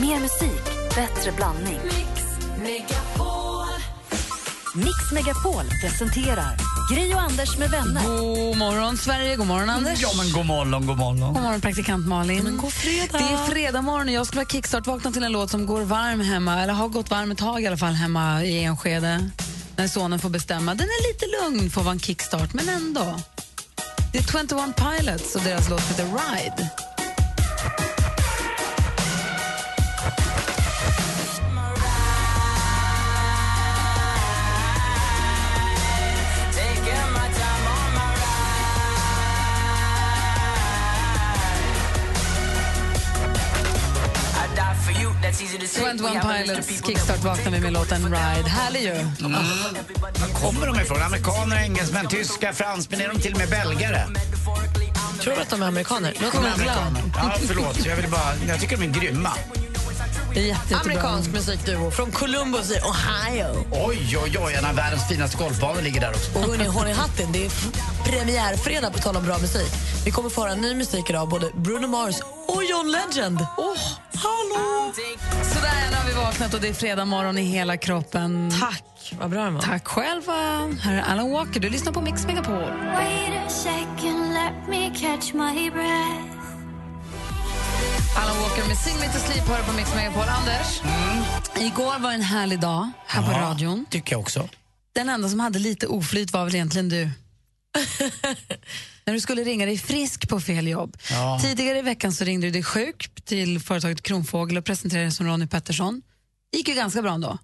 Mer musik, bättre blandning. Mix Megapol presenterar Gry och Anders med vänner. God morgon, Sverige. God morgon, Anders. Ja, men god morgon, god morgon. God morgon, praktikant Malin. Men god fredag. Det är fredag morgon och jag skulle vara kickstart-vakna till en låt som går varm hemma, eller har gått varm ett tag i alla fall hemma i Enskede. När sonen får bestämma. Den är lite lugn för att vara en kickstart, men ändå. Det är 21 Pilots och deras låt heter Ride. Twenty Pilots kickstart vaknar vi med låten Ride. Härlig ju. Var kommer de ifrån? Amerikaner, engelsmän, tyskar, fransmän? Är de till och med belgare? Tror du att de är amerikaner? Låt Googla. Amerikaner. Ja, förlåt. Jag, vill bara, jag tycker de är grymma. Jättebra. Amerikansk musikduo från Columbus i Ohio. Oj, oj, oj. En av världens finaste golfbanor ligger där också. Och hörni, håll i hatten, det är premiärfredag på tal om bra musik. Vi kommer få höra ny musik idag, både Bruno Mars och John Legend. Åh, hallå! Sådär, nu har vi vaknat och det är fredag morgon i hela kroppen. Tack, vad bra den var. Tack själva. Här är Alan Walker. Du lyssnar på Mix Megapol. Wait a second, let me catch my breath. Alan Walker med Sing Me To Sleep hör på Mix Megapol. Anders, igår var en härlig dag här på Ja, radion. tycker jag också. Den enda som hade lite oflyt var väl egentligen du. När du skulle ringa dig frisk på fel jobb. Ja. Tidigare i veckan så ringde du dig sjuk till företaget Kronfågel och presenterade dig som Ronny Pettersson. Gick ju ganska bra ändå.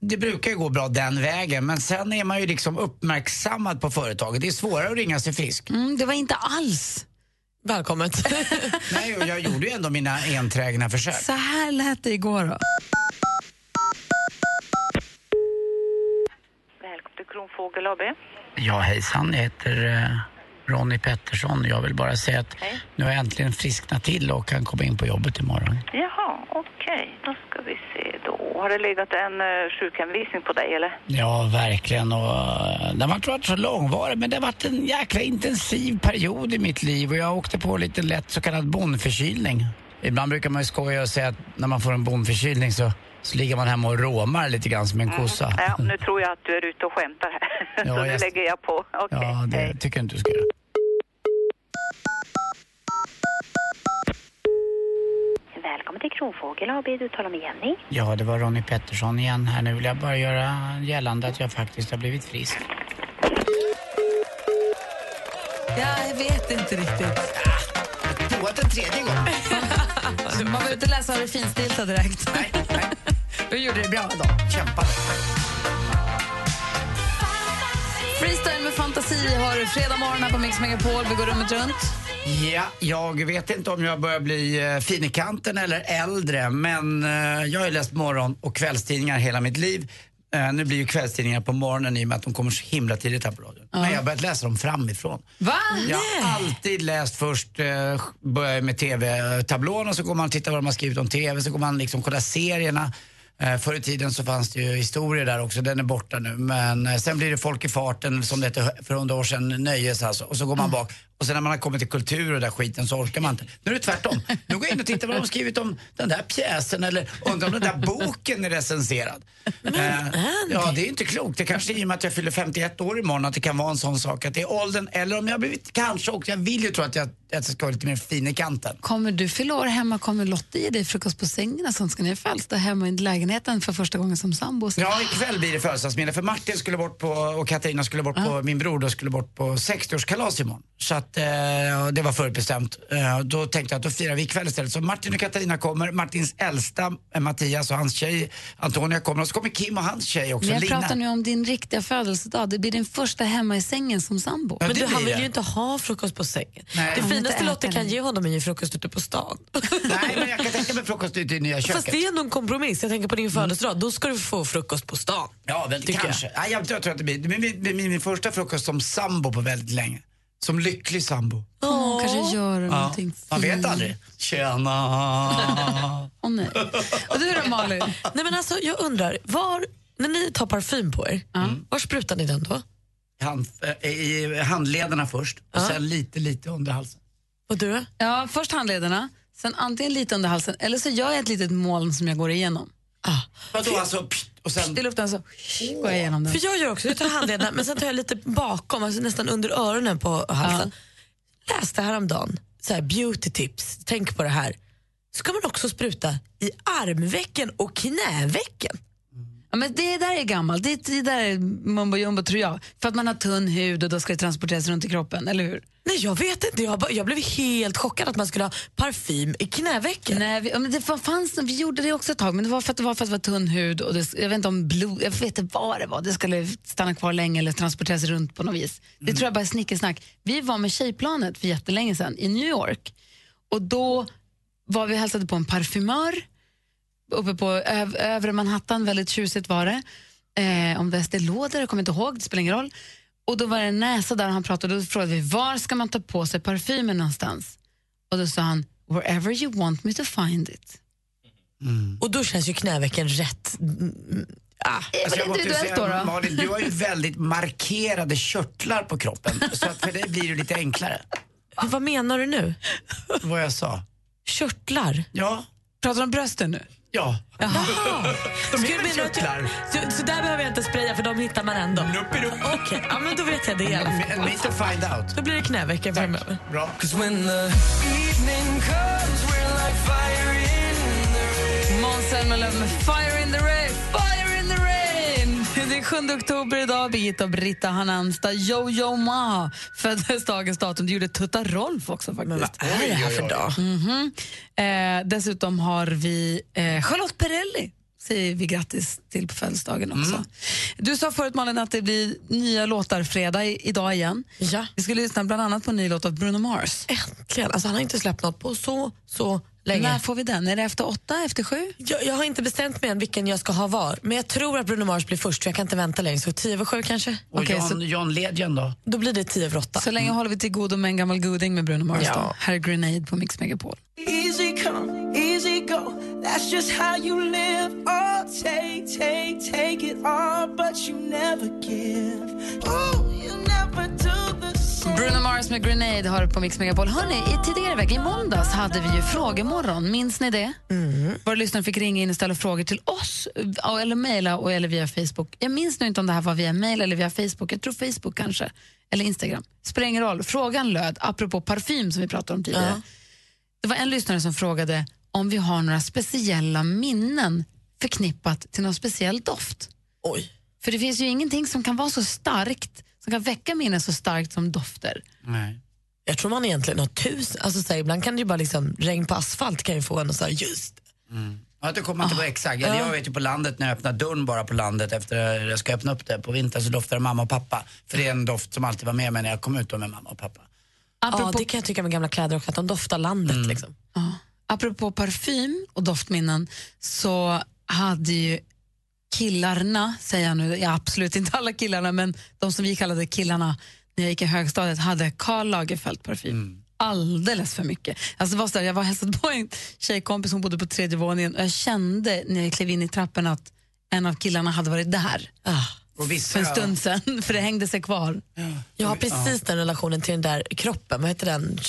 Det brukar ju gå bra den vägen, men sen är man ju liksom uppmärksammad på företaget. Det är svårare att ringa sig frisk. Mm, det var inte alls. Välkommet. Nej, och jag gjorde ju ändå mina enträgna försök. Så här lät det igår. Då. Välkommen till Kronfågel AB. Ja, hejsan. Jag heter eh, Ronny Pettersson. Jag vill bara säga att Hej. nu har jag äntligen frisknat till och kan komma in på jobbet imorgon. Jaha, okej. Då ska vi se då. Har det legat en uh, sjukhemvisning på dig eller? Ja, verkligen. Och, eh, den har inte varit så långvarig, men det har varit en jäkla intensiv period i mitt liv och jag åkte på en liten lätt så kallad bondförkylning. Ibland brukar man ju skoja och säga att när man får en bondförkylning så, så ligger man hemma och råmar lite grann som en kossa. Ja, nu tror jag att du är ute och skämtar här. Ja, Så nu jag- lägger jag på. Okej, Ja, det hej. tycker jag inte du ska göra. Välkommen till Kronfågel AB. Du talar med Jenny. Ja, det var Ronny Pettersson igen här. Nu vill jag bara göra gällande att jag faktiskt har blivit frisk. Jag vet inte riktigt. Provat en tredje gång. Man var ute och läsa av det finstilta direkt. Nej, nej. Du gjorde det bra då. Kämpade. Freestyle med fantasi har du fredag morgon här på Mix Megapol. Vi går rummet runt. Ja, jag vet inte om jag börjar bli eh, fin i kanten eller äldre, men eh, jag har ju läst morgon och kvällstidningar hela mitt liv. Eh, nu blir ju kvällstidningar på morgonen i och med att de kommer så himla tidigt här på radion. Men jag har börjat läsa dem framifrån. Va? Jag har alltid läst först, eh, börjar med TV-tablån och så går man och tittar vad de har skrivit om TV, så går man liksom kolla serierna. Eh, förr i tiden så fanns det ju historier där också, den är borta nu. Men eh, sen blir det Folk i farten, som det hette för hundra år sedan, nöjes alltså. Och så går man bak. Och sen när man har kommit till kultur och där skiten så orkar man inte. Nu är det tvärtom. Nu går jag in och tittar vad de har skrivit om den där pjäsen eller undrar om den där boken är recenserad. Eh, ja, det är inte klokt. Det kanske är i och med att jag fyller 51 år imorgon att det kan vara en sån sak att det är åldern eller om jag har blivit, kanske också, jag vill ju tro att jag, att jag ska vara lite mer fin i kanten. Kommer du fylla år hemma, kommer Lotta ge dig frukost på sängen och sånt? Ska ni födelsedag hemma i lägenheten för första gången som sambos? Ja, ikväll blir det födelsedagsmiddag för Martin skulle bort på, och Katarina skulle bort på, min bror då skulle bort på 60-årskalas imorgon. Så att eh, det var förutbestämt. Eh, då tänkte jag att då firar vi ikväll istället. Så Martin och Katarina kommer, Martins äldsta eh, Mattias och hans tjej Antonia kommer och så kommer Kim och hans tjej också, Men jag Lina. pratar nu om din riktiga födelsedag. Det blir din första hemma i sängen som sambo. Ja, Men det du, han blir vill det. ju inte ha frukost på sängen. Nej. Det finaste Lotta äta kan ge honom är ju frukost ute på stan. Nej, men jag kan tänka mig frukost ute i nya köket. Fast det är ändå en kompromiss. Jag tänker på din födelsedag. Då ska du få frukost på stan. Ja, väl, Tycker kanske. Ja, jag, jag tror att det blir det blir min, min, min första frukost som sambo på väldigt länge. Som lycklig sambo. Åh, kanske gör någonting Man vet aldrig. Tjena! Åh, nej. Och du då Malin? Nej, men alltså, jag undrar, var, när ni tar parfym på er, var sprutar ni den då? Hand, eh, I handlederna först och Ja. sen lite, lite under halsen. Och du? Ja, först handlederna, sen antingen lite under halsen eller så gör jag ett litet moln som jag går igenom. Ah. Vadå alltså, pst, och sen... I luften så går jag igenom den. För jag gör också, jag tar handleden men sen tar jag lite bakom, alltså nästan under öronen på halsen. Läste häromdagen, så här, beauty tips, tänk på det här. Ska man också spruta i armvecken och knävecken? Ja, men det där är gammalt, det, det där är mumbo jumbo tror jag. För att man har tunn hud och då ska det transporteras runt i kroppen, eller hur? Nej jag vet inte, jag, bara, jag blev helt chockad att man skulle ha parfym i knävecken. Nej, vi, men det fanns, vi gjorde det också ett tag, men det var för att det var, för att det var tunn hud och det, jag vet inte om blod, jag vet inte vad det var, det skulle stanna kvar länge eller transporteras runt på något vis. Det tror jag bara är snickesnack. Vi var med tjejplanet för jättelänge sedan i New York och då var vi hälsade på en parfymör uppe på öv, övre Manhattan, väldigt tjusigt var det. Eh, om det är jag kommer inte ihåg, det spelar ingen roll. Och då var det en näsa där han pratade och då frågade vi var ska man ta på sig parfymen någonstans? Och då sa han wherever you want me to find it. Och då känns ju knävecken rätt. Mm, ah. Alltså, jag måste ju individuellt säga, då, då? Malin, du har ju väldigt markerade körtlar på kroppen. Så att för dig blir det lite enklare. Vad menar du nu? Vad jag sa. Körtlar? Ja, Pratar du om brösten nu? Ja. Jaha. De du- körtlar. Så, så där behöver jag inte spraya för de hittar man ändå? Okej, ja, men då vet jag det i alla fall. En meet to find out. Då blir det knävecken framöver. Bra. Måns Zelmerlöw med Fire in the rain, är 7 oktober idag. Birgitta och Britta har namnsdag. Jojo Ma föddes dagens datum. Det gjorde Tutta Rolf också faktiskt. Vad är det här för dag? Mhm. Eh, dessutom har vi eh, Charlotte Perrelli säger vi grattis till på födelsedagen också. Du sa förut Malin att det blir nya låtar fredag i, idag igen. Ja. Vi ska lyssna bland annat på en ny låt av Bruno Mars. Äntligen. Alltså, han har inte släppt något på så, så länge. När får vi den? Är det efter åtta, efter sju? Jag, jag har inte bestämt mig än vilken jag ska ha var. Men jag tror att Bruno Mars blir först, för jag kan inte vänta längre. Så 10 över 7 kanske? Och Okej, John, så- John Legend då? Då blir det 10 över 8. Så länge håller vi till godo med en gammal goding med Bruno Mars. Ja. Då. Här är Grenade på Mix Megapol. Easy come, easy go. That's just how you live. Oh, take, take, take it all, but you never give. Oh, you never do. Bruno Mars med Grenade har på Mix Megapol. Hörrni, i tidigare vecka, i måndags, hade vi ju frågemorgon. Minns ni det? Mm. Våra lyssnare fick ringa in och ställa frågor till oss, eller mejla eller via Facebook. Jag minns nu inte om det här var via mejl eller via Facebook. Jag tror Facebook kanske, eller Instagram. Spelar ingen roll. Frågan löd, apropå parfym som vi pratade om tidigare. Ja. Det var en lyssnare som frågade om vi har några speciella minnen förknippat till någon speciell doft. Oj. För det finns ju ingenting som kan vara så starkt, som kan väcka minnen så starkt som dofter. Nej. Jag tror man egentligen har tusen. Alltså, så här, ibland kan det ju bara liksom, regn på asfalt kan ju få en att säga just Ja, det kommer man inte på exakt. Eller Jag vet ju på landet när jag öppnar dörren bara på landet efter jag ska öppna upp det på vintern så doftar det mamma och pappa. För det är en doft som alltid var med mig när jag kom ut då med mamma och pappa. Ja, Apropå, det kan jag tycka med gamla kläder också, att de doftar landet. Liksom. ja, apropå parfym och doftminnen så hade ju killarna, säger jag nu, ja, absolut inte alla killarna, men de som vi kallade killarna när jag gick i högstadiet hade Karl Lagerfeld parfym. Alldeles för mycket. Alltså var så där, jag var och hälsade på en tjejkompis, hon bodde på tredje våningen och jag kände när jag klev in i trappen att en av killarna hade varit där Ah. Och vissa, för en stund sen, för det hängde sig kvar. Jag har precis den relationen till den där kroppen, vad heter den?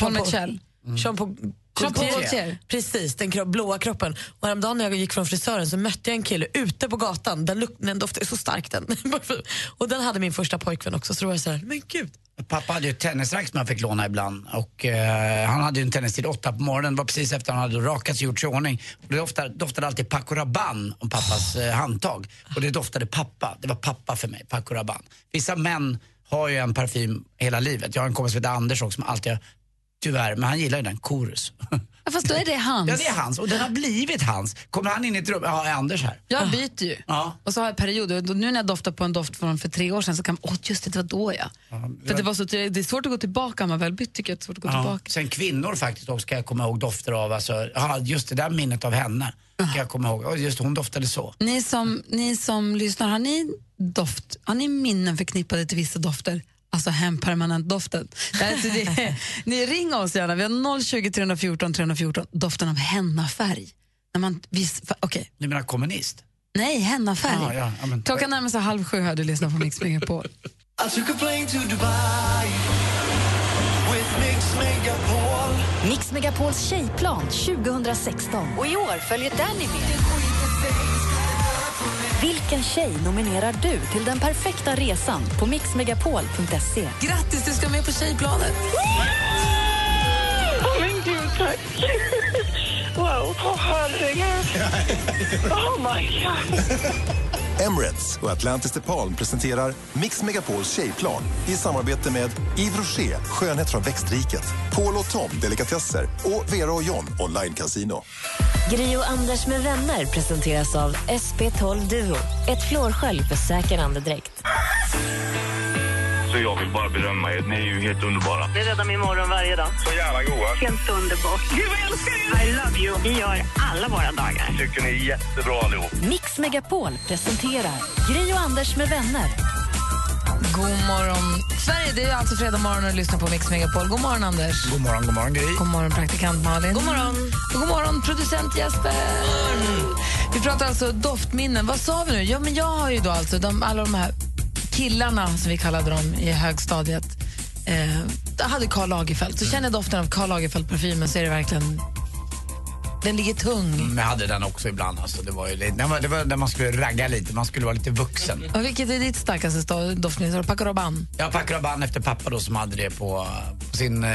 Paul Mitchell. Paul Jean Paul Gaultier. Precis, den kro- blåa kroppen. Och häromdagen när jag gick från frisören så mötte jag en kille ute på gatan. Den, den doftade så starkt den. och den hade min första pojkvän också. Så då var jag så här, men gud. Pappa hade ju ett tennisrack som jag fick låna ibland och eh, han hade ju en tennistid åtta på morgonen. Det var precis efter han hade rakat sig och gjort sig i ordning. Och det doftade, doftade alltid Paco Rabanne om pappas eh, handtag. Och det doftade pappa. Det var pappa för mig, Paco Rabanne. Vissa män har ju en parfym hela livet. Jag har en kompis som heter Anders också som alltid har, tyvärr, men han gillar ju den, Chorus. Ja, fast då är det hans. ja det är hans och den har blivit hans. Kommer han in i ett rum, ja är Anders här. Jag byter ju. Ja. Och så har jag perioder. Och Nu när jag doftar på en doft från för tre år sedan så kan åh just det, det var då ja. För det, var så, det är svårt att gå tillbaka, om man väl bytt tycker jag. Det är svårt att gå Ja. tillbaka. Sen kvinnor faktiskt också ska jag komma ihåg dofter av. Alltså, ja, just det där minnet av henne kan jag komma ihåg. Och Just hon doftade så. Ni som, ni som lyssnar, har ni doft, har ni minnen förknippade till vissa dofter? Alltså hempermanent-doften. Det här- så det- Ni ring oss gärna, vi har 020 314 314, doften av hennafärg. När man, vis, fa- okej. Du menar kommunist? Nej, hennafärg. Ja, ja, ja, men- Klockan närmar sig halv sju här, du lyssnar på Mix Megapol. Mix Megapols tjejplan 2016. Och i år följer Danny med. Vilken tjej nominerar du till den perfekta resan på mixmegapol.se? Grattis, du ska med på tjejplanet! Åh, men gud, tack. Wow, åh herregud. Oh my god. Emirates och Atlantis DePaul presenterar Mix Megapols tjejplan i samarbete med Yves Rocher, skönhet från växtriket, Paul och Tom, delikatesser och Vera och John, online casino. Gri och Anders med vänner presenteras av SP12 Duo. Ett flårskölj för säker andedräkt. Så jag vill bara berömma er. Ni är ju helt underbara. Det räddar min morgon varje dag. Så jävla goa. Helt underbart. Gud, vad jag älskar er! I love you. Vi gör alla våra dagar. Tycker ni är jättebra allihop. Mix Megapol presenterar Gri och Anders med vänner. God morgon, Sverige! Det är alltså fredag morgon och du lyssnar på Mix Megapol. God morgon, Anders. God morgon, god morgon Gry. God morgon, praktikant Malin. God morgon, och god morgon producent Jesper. Vi pratar alltså doftminnen. Vad sa vi nu? Ja, men jag har ju då alltså de, alla de här killarna, som vi kallade dem i högstadiet, eh, hade Karl Lagerfeld. Så känner jag doften av Karl Lagerfeld-parfymen så är det verkligen... Den ligger tung. Men jag hade den också ibland. Alltså. Det var ju det var, det var när man skulle ragga lite, man skulle vara lite vuxen. Och vilket är ditt starkaste Rabanne? Jag packade band efter pappa då som hade det på, på sin, eh,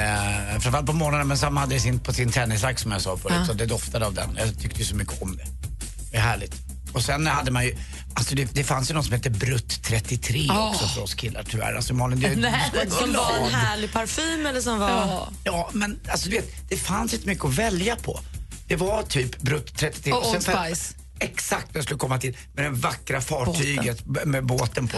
framförallt på morgonen men som hade det sin, på sin tennisrack som jag sa förut. Ja. Så det doftade av den. Jag tyckte så mycket om det. Det är härligt. Och sen hade man ju, alltså det, det fanns ju något som hette Brutt 33 Ja. också för oss killar tyvärr. Alltså Malin, det, Nej, ska Som var en härlig parfym eller som var... Ja. Ja, men alltså du vet, det fanns inte mycket att välja på. Det var typ Brutt 33. Och sen Old Spice. Exakt, jag skulle komma till. Med det vackra fartyget b- med båten på.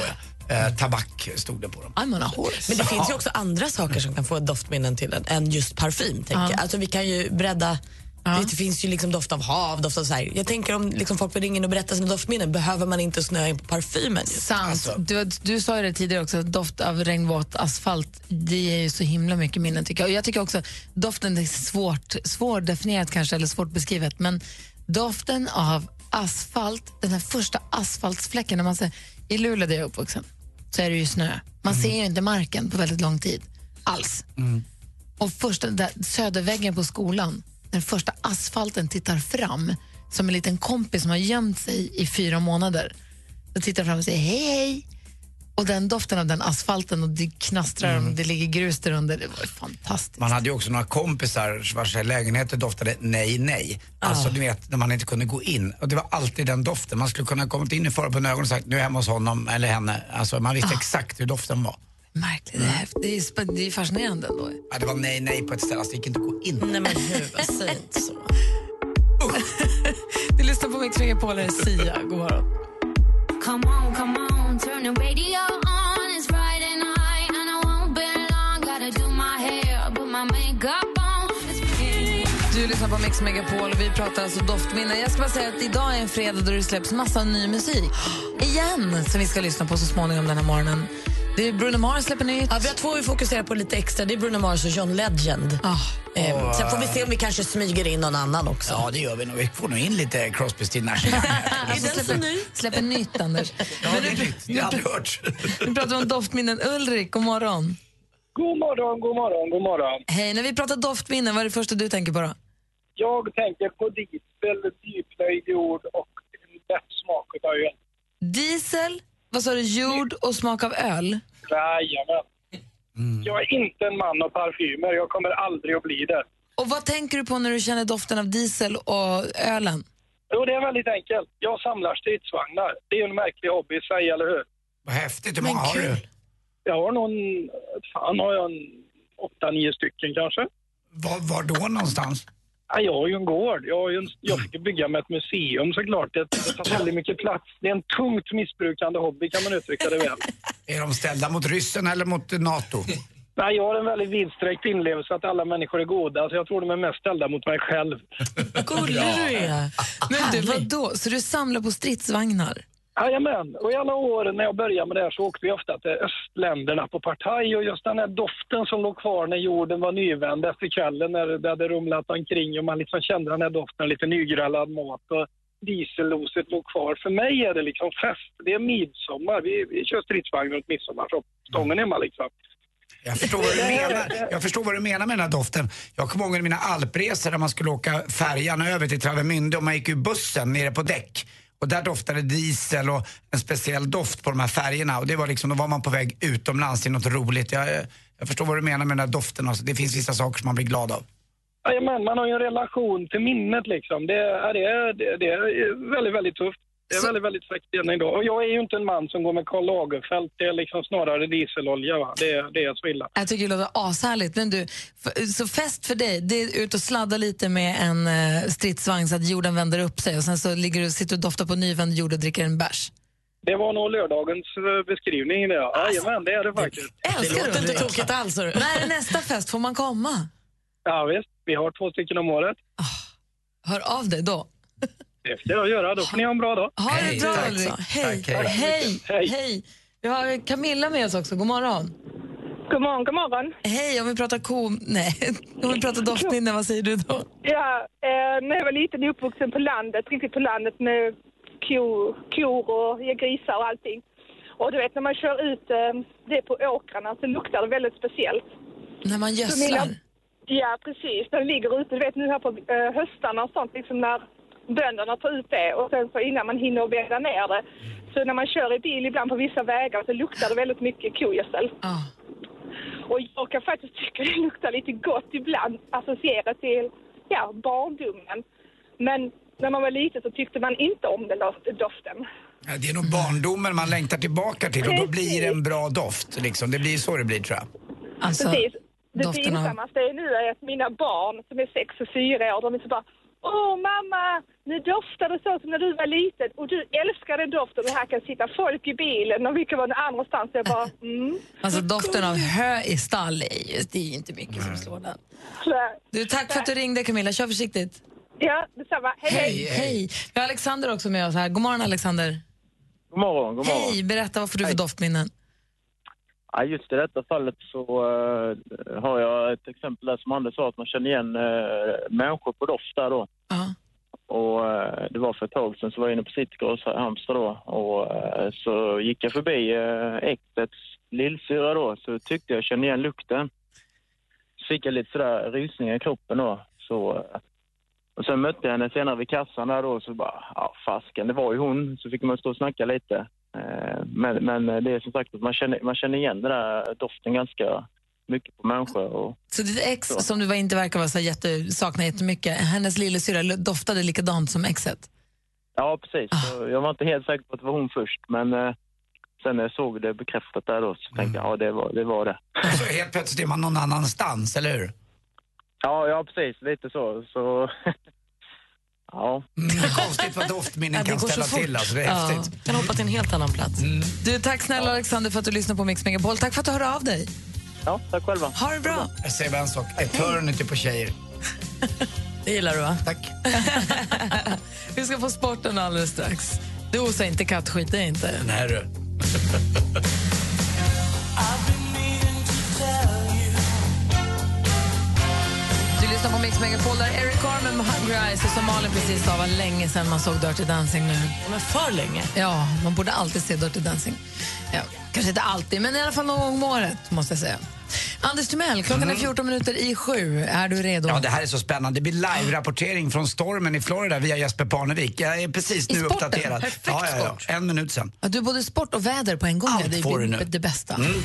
Eh, tabak stod det på dem. I'm on a horse. Men det finns ju också andra saker som kan få doftminnen till en än just parfym. Tänker Ja. jag. Alltså, vi kan ju bredda Det finns ju liksom doft av hav, doft av så här. Jag tänker om liksom folk in och berätta sina doftminnen, behöver man inte snöa in på parfymen? Sant. du, du sa ju det tidigare också, att doft av regnvåt asfalt, det ger ju så himla mycket minnen tycker jag. Och jag tycker också doften är svårt, svårdefinierat kanske, eller svårt beskrivet, men doften av asfalt, den här första asfaltsfläcken, när man ser, i Luleå där jag är uppvuxen, så är det ju snö. Man ser ju inte marken på väldigt lång tid, alls. Och första, där, söderväggen på skolan, den första asfalten tittar fram som en liten kompis som har gömt sig i fyra månader. Då tittar fram och säger hej, hej. Och den doften av den asfalten och det knastrar och det ligger grus där under. Det var fantastiskt. Man hade ju också några kompisar vars lägenheter doftade nej, nej. Alltså du vet, när man inte kunde gå in. Och det var alltid den doften. Man skulle kunna kommit in i förhållanden på ögonen och sagt nu är jag hemma hos honom eller henne. Alltså man visste exakt hur doften var. Märkligt. Det är, häftigt. det, är, det är fascinerande ändå. Ja, det var nej, nej på ett ställe, alltså det gick inte att gå in. Nej men hur, säg inte så. Du lyssnar på Mix Megapol, här är Sia. God morgon. Come on, come on, turn the radio on. It's Friday night and I won't be long. Gotta do my hair, put my makeup Du lyssnar på Mix Megapol och vi pratar alltså doftminnen. Jag ska bara säga att idag är en fredag då det släpps massa ny musik. Igen, som vi ska lyssna på så småningom den här morgonen. Det är Bruno Mars släpper nytt. Ja, vi har två vi fokuserar på lite extra. Det är Bruno Mars och John Legend. Ah. Eh, sen får vi se om vi kanske smyger in någon annan också. Ja, det gör vi nog. Vi får nog in lite Crosby, Stills Nash den så ny? Släpper nytt, Anders. Ja, det är nytt. Det har jag aldrig hört. Nu pratar vi om doftminnen. Ulrik, god morgon. God morgon, god morgon, god morgon. Hej, när vi pratar doftminnen, vad är det första du tänker på då? Jag tänker på diesel, djuplöjd jord och en lätt smak av öl. Diesel, vad sa du, jord och smak av öl? Jajamän. Jag är inte en man av parfymer. Jag kommer aldrig att bli det. Och vad tänker du på när du känner doften av diesel och ölen? Jo, det är väldigt enkelt. Jag samlar stridsvagnar. Det är ju en märklig hobby i sig, eller hur? Vad häftigt. Hur många har du? Jag har någon... Fan, har jag en åtta, nio stycken kanske? Var, var då någonstans? Ja, jag har ju en gård. Jag, har ju en, jag ska bygga med ett museum såklart. Det, det tar väldigt mycket plats. Det är en tungt missbrukande hobby kan man uttrycka det väl. Är de ställda mot ryssen eller mot NATO? Nej, jag har en väldigt vidsträckt inlevelse att alla människor är goda, så jag tror de är mest ställda mot mig själv. Gullig du är. Men du, vadå? Så du samlar på stridsvagnar? Jajamän, och i alla år när jag började med det här så åkte vi ofta till östländerna på partaj och just den här doften som låg kvar när jorden var nyvänd efter kvällen när det hade rumlat omkring och man liksom kände den här doften lite nygrällad mat och dieselloset låg kvar. För mig är det liksom fest. Det är midsommar. Vi, vi kör stridsvagn runt midsommar stången hemma liksom. Jag förstår, vad du menar. jag förstår vad du menar med den här doften. Jag kommer ihåg mina alpresor där man skulle åka färjan över till Travemünde och man gick ur bussen nere på däck. Och där doftade diesel och en speciell doft på de här färgerna. Och det var liksom, då var man på väg utomlands till något roligt. Jag, jag förstår vad du menar med den här doften. Alltså. Det finns vissa saker som man blir glad av. Jajamän, man har ju en relation till minnet liksom. Det, är- det, är- det, det är väldigt, väldigt tufft. Det är väldigt, väldigt fräckt än idag. Och jag är ju inte en man som går med Karl Lagerfeld. Det är liksom snarare dieselolja. Va? Det, är- det är så illa. Jag tycker det låter ashärligt. Men du, så fest för dig, det är ut och sladda lite med en eh, stridsvagn så att jorden vänder upp sig och sen så ligger du, sitter du och doftar på nyvänd jord och dricker en bärs. Det var nog lördagens eh, beskrivning. Det. Jajamän, det är det faktiskt. Älskar låter inte tokigt alls. När är nästa fest? Får man komma? Ja, visst. Vi har två stycken om året. Hör av dig då. Det ska jag göra. Då får ni ha en bra dag. Ha det bra tack. Ulrik. Hej. Tack, hej. hej. Hej. Vi har Camilla med oss också. God morgon. God morgon, god morgon. Hej, om vi pratar ko... Nej, om vi pratar doftminnen, vad säger du då? Ja, eh, när jag var liten uppvuxen på landet, riktigt på landet med ko, kor och ja, grisar och allting. Och du vet när man kör ut eh, det på åkrarna så luktar det väldigt speciellt. När man gödslar? Ja, precis. När det ligger ute, du vet nu här på eh, höstarna och sånt, liksom när bönderna tar ut det och sen så innan man hinner bädda ner det. Så när man kör i bil ibland på vissa vägar så luktar det väldigt mycket kogödsel. Och jag kan faktiskt tycka det luktar lite gott ibland, associerat till ja, barndomen. Men när man var liten så tyckte man inte om den dof- doften. Ja, Det är nog barndomen man längtar tillbaka till och då blir det en bra doft. Liksom. Det blir så det blir tror jag. Alltså, Precis. Det av- pinsammaste är nu är att mina barn som är sex och fyra år, de är så bara Åh mamma, nu doftar det så som när du var liten och du älskar den doften och här kan sitta folk i bilen och vi kan vara någon annanstans. Jag bara, mm. Alltså doften av hö i stall är ju, det är ju inte mycket som slår den. Du, tack för att du ringde Camilla, kör försiktigt. Ja, detsamma. Hej, hej. Hej. Vi har Alexander också med oss här. God morgon Alexander. God morgon, god morgon. Hej, berätta vad får du för doftminnen? Ja, just i detta fallet så eh, har jag ett exempel där som Anders sa, att man känner igen uh, människor på doft där då. Och eh, det var för ett tag sedan så var jag inne på Citygross Halmstad då och så gick jag förbi uh, äktets lillsyra då så tyckte jag kände igen lukten. Så fick jag lite sådär rysningar i kroppen då. Så, och sen mötte jag henne senare vid kassan där då så bara, ja fasken, det var ju hon. Så fick man stå och snacka lite. Eh, Men, men det är som sagt att man känner, man känner igen den där doften ganska mycket på människor. Och, Så ditt ex, som du var inte verkar vara så jätte, sakna jättemycket, hennes lillasyrra doftade likadant som exet? ja, precis. Så jag var inte helt säker på att det var hon först, men eh, sen när jag såg det bekräftat där då så tänkte jag, ja det var det. Var det. Och så helt plötsligt är man någon annanstans, eller hur? Ja, ja precis. Lite så. så ja. konstigt vad doftminnen kan ställa till. Alltså, det är häftigt. Kan hoppa till en helt annan plats. Du, tack snälla Alexander för att du lyssnar på Mix Megapol. Tack för att du hörde av dig. Ja, tack själva. Ha det bra. Jag säger bara en sak, eternity på tjejer. Det gillar du va? Tack. Vi ska få sporten alldeles strax. Du osar inte kattskit, det är inte. Nej du. lyssnar på Mix Megapol där Eric Carmen med Hungry Eyes och som Malin precis sa var länge sedan man såg Dirty Dancing nu. Men för länge? Ja, man borde alltid se Dirty Dancing. Ja, kanske inte alltid, men i alla fall någon gång om året måste jag säga. Anders Timell, klockan är 14 minuter i sju. Är du redo? Ja, det här är så spännande. Det blir live-rapportering från stormen i Florida via Jesper Parnevik. Jag är precis I nu sporten. uppdaterad. Perfekt ja, ja, ja. En minut sen. Ja, du både sport och väder på en gång. Allt det är får du det, nu. det bästa. Mm.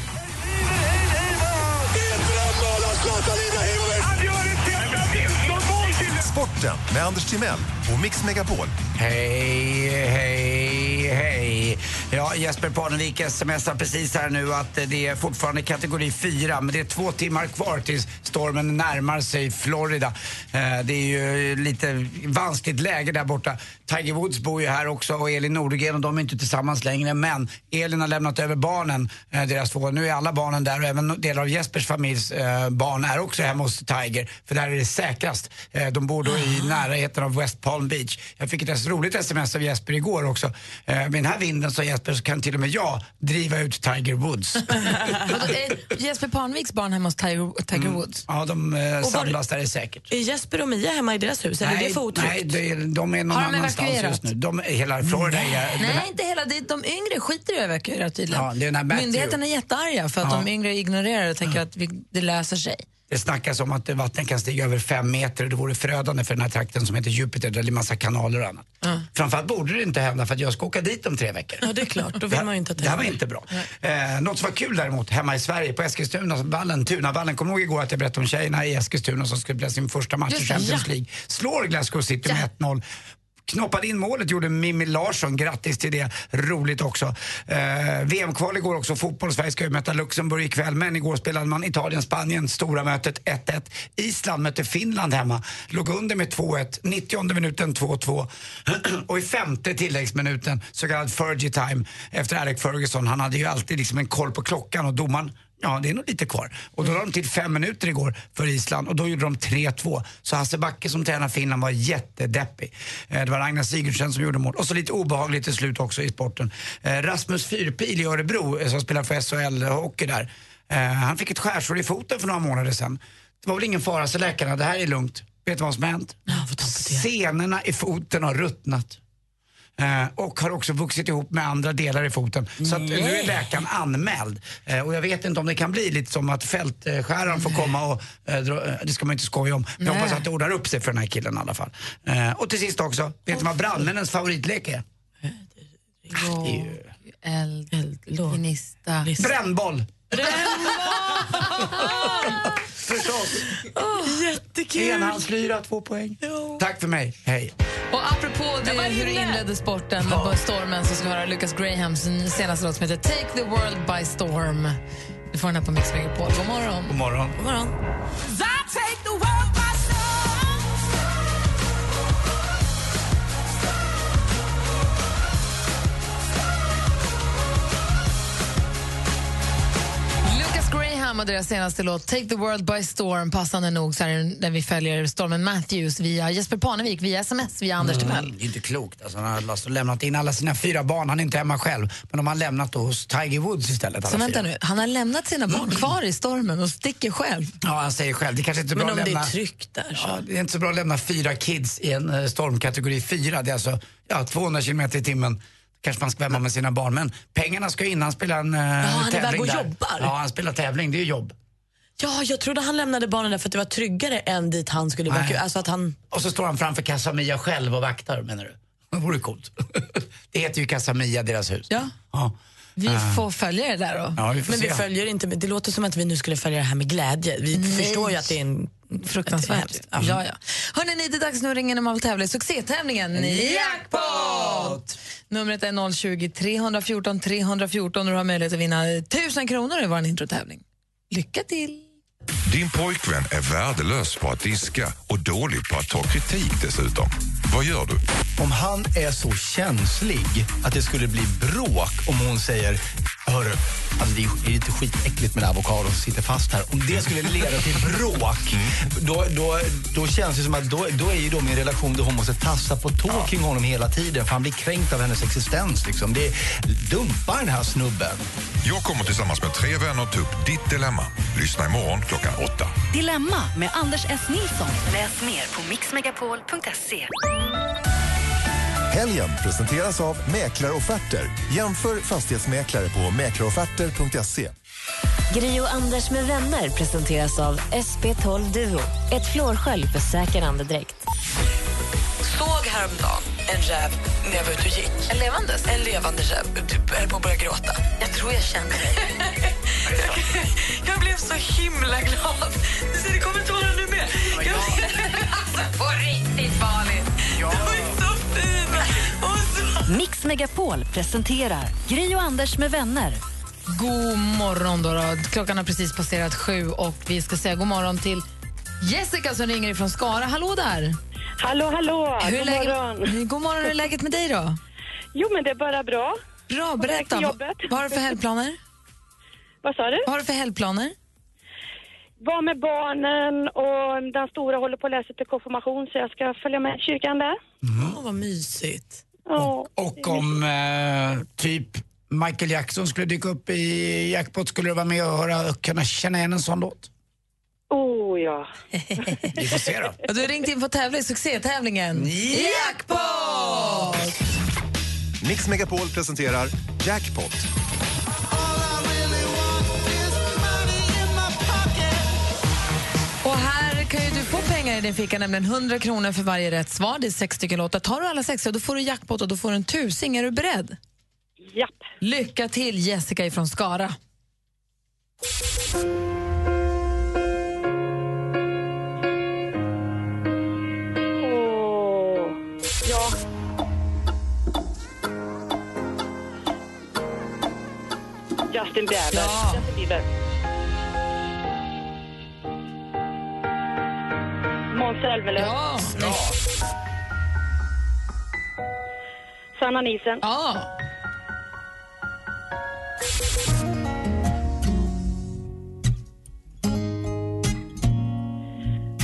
Sporten med Anders Timell och Mix Megapol. Hej, hej, hej. Ja, Jesper Parnevik smsar precis här nu att det är fortfarande kategori 4 men det är två timmar kvar tills stormen närmar sig Florida. Eh, det är ju lite vanskligt läge där borta. Tiger Woods bor ju här också och Elin Nordegren och de är inte tillsammans längre men Elin har lämnat över barnen, eh, deras två. Nu är alla barnen där och även delar av Jespers familjs eh, barn är också hemma hos Tiger för där är det säkrast. Eh, De bor då i närheten av West Palm Beach. Jag fick ett roligt sms av Jesper igår också. Eh, Med den här vinden så har Jesper så kan till och med jag driva ut Tiger Woods. Jesper Parnviks barn hemma hos Tiger, Tiger Woods? Ja, de eh, var- samlas där är säkert. Är Jesper och Mia hemma i deras hus? Eller är det för otryggt? nej är, de är någon Har de annanstans evakuerat? just nu. De, hela Florida är... Nej, inte hela. Det är, de yngre skiter i att evakuera tydligen. Ja, det är den här. Myndigheterna är jättearga för att Ja. de yngre ignorerar och tänker att vi, det löser sig. Det snackas om att vattnet kan stiga över fem meter och det vore förödande för den här trakten som heter Jupiter där det är massa kanaler och annat. Framförallt borde det inte hända för att jag ska åka dit om tre veckor. Ja, det är klart. Då vill man ju inte att det här var inte bra. Eh, något som var kul däremot hemma i Sverige på Eskilstuna, vallen, Tunavallen. Kommer du ihåg igår att jag berättade om tjejerna i Eskilstuna som skulle spela sin första match i Just det, Champions ja. League. Slår Glasgow City med 1-0. Knoppade in målet gjorde Mimmi Larsson, grattis till det. Roligt också. Eh, VM-kval igår också, fotboll. Sverige ska ju möta Luxemburg ikväll, men igår spelade man Italien-Spanien, stora mötet 1-1. Island mötte Finland hemma, låg under med 2-1, 90 minuten 2-2 och i femte tilläggsminuten så kallad Fergie time efter Eric Ferguson. Han hade ju alltid liksom en koll på klockan och domaren Ja, det är nog lite kvar. Och då la de till fem minuter igår för Island och då gjorde de 3-2. Så Hasse Backe som tränar Finland var jättedeppig. Eh, Det var Ragnar Sigurdsen som gjorde mål. Och så lite obehagligt till slut också i sporten. Eh, Rasmus Fyrpil i Örebro eh, som spelar för SHL Hockey där. Han fick ett skärsår i foten för några månader sedan. Det var väl ingen fara, så läkarna, det här är lugnt. Vet du vad som har hänt? Senorna i foten har ruttnat. Eh, och har också vuxit ihop med andra delar i foten. Så att, nu är läkaren anmäld. Eh, och jag vet inte om det kan bli lite som att fältskäraren får komma och eh, dra, det ska man inte skoja om. Men jag hoppas att det ordnar upp sig för den här killen i alla fall. Och till sist också, vet du vad brandmännens favoritlek är? Ah, det är ju... Eld, gnista. Brännboll! Förstås. Jättekul! Enhandslyra, två poäng. Tack för mig, hej. Och apropå det, hur du inledde sporten på stormen så ska vi höra Lucas Grahams senaste låt som heter Take the world by storm. Du får den här på Mix Megapol. God morgon. God morgon. God morgon. I take Graham och deras senaste låt Take the world by storm passande nog så här, när vi följer stormen Matthews via Jesper Parnevik, via sms, via Anders Timell. Mm, det är inte klokt. Alltså, han har alltså lämnat in alla sina fyra barn. Han är inte hemma själv. Men de har lämnat då hos Tiger Woods istället. Så vänta fyra. nu, han har lämnat sina barn kvar i stormen och sticker själv. Ja, han säger själv. Det kanske inte är Men bra om att det är lämna... tryggt där så. Ja, det är inte så bra att lämna fyra kids i en eh, stormkategori 4. Det är alltså ja, 200 kilometer i timmen. Kanske man ska vara med sina barn. Men pengarna ska in. Han spelar en uh, han är tävling och där. jobbar. Ja, han spelar tävling. Det är jobb. Ja, jag trodde han lämnade barnen där för att det var tryggare än dit han skulle Nej. Alltså att han... Och så står han framför Casamia själv och vaktar, menar du? Det vore coolt. det heter ju Casamia, deras hus. Ja. Ja. Vi Ah. får följa det där då. Ja, vi Men vi följer inte, det låter som att vi nu skulle följa det här med glädje. Vi Nej. förstår ju att det är en... Fruktansvärt. Ja. Ja, Hörrni, ni, det är dags nu att ringa när man vill tävla i succétävlingen Jackpot! Numret är 020 314 314 och du har möjlighet att vinna 1000 kronor i vår introtävling. Lycka till! Din pojkvän är värdelös på att diska och dålig på att ta kritik dessutom. Vad gör du? Om han är så känslig att det skulle bli bråk om hon säger Hörru, alltså det är lite skitäckligt med avokado som sitter fast här. Om det skulle leda till bråk, då, då, då känns det som att då, då är ju då min relation då hon måste tassa på tå kring honom hela tiden för han blir kränkt av hennes existens. Liksom. Det Dumpa den här snubben. Jag kommer tillsammans med tre vänner ta upp ditt dilemma. Lyssna imorgon klockan åtta. Dilemma med Anders S. Nilsson. Läs mer på mixmegapol.se. Helgen presenteras av Mäklarofferter. Jämför fastighetsmäklare på mäklarofferter.se. Gri och Anders med vänner presenteras av SP12 Duo. Ett flårskölj för säker andedräkt. Såg häromdagen en räv när jag var ute och gick. En levandes? En levande räv. Typ, höll på att börja gråta. Jag tror jag känner dig. jag blev så himla glad. Du ser, det kommer tårar nu med. Jag, På riktigt farligt. de är så fina. Så... Mix Megapol presenterar Gry och Anders med vänner. God morgon. Då, då. Klockan har precis passerat sju och vi ska säga god morgon till Jessica som ringer ifrån Skara. Hallå där! Hallå, hallå! Hur God läget? morgon. God morgon. Hur är läget med dig då? Jo, men det är bara bra. Bra, berätta. Vad, har du för helgplaner? Vad sa du? Vad har du för helgplaner? Var med barnen och den stora håller på att läsa till konfirmation så jag ska följa med i kyrkan där. Åh, vad mysigt. Ja. Och om eh, typ Michael Jackson skulle dyka upp i jackpot, skulle du vara med och höra och kunna känna igen en sån låt? Oh ja. Vi får se då. Och du har ringt in för att tävla i succétävlingen Jackpot! Mix Megapol presenterar Jackpot. Och här kan ju du få pengar i din ficka, nämligen 100 kronor för varje rätt svar. Det är sex stycken låtar. Tar du alla sex, ja, då får du jackpot och då får du en tusing. Är du beredd? Japp. Lycka till, Jessica ifrån Skara. Justin Bieber. Ja. Justin Bieber. Måns Zelmerlöw. Ja. Sanna Nielsen. Ja.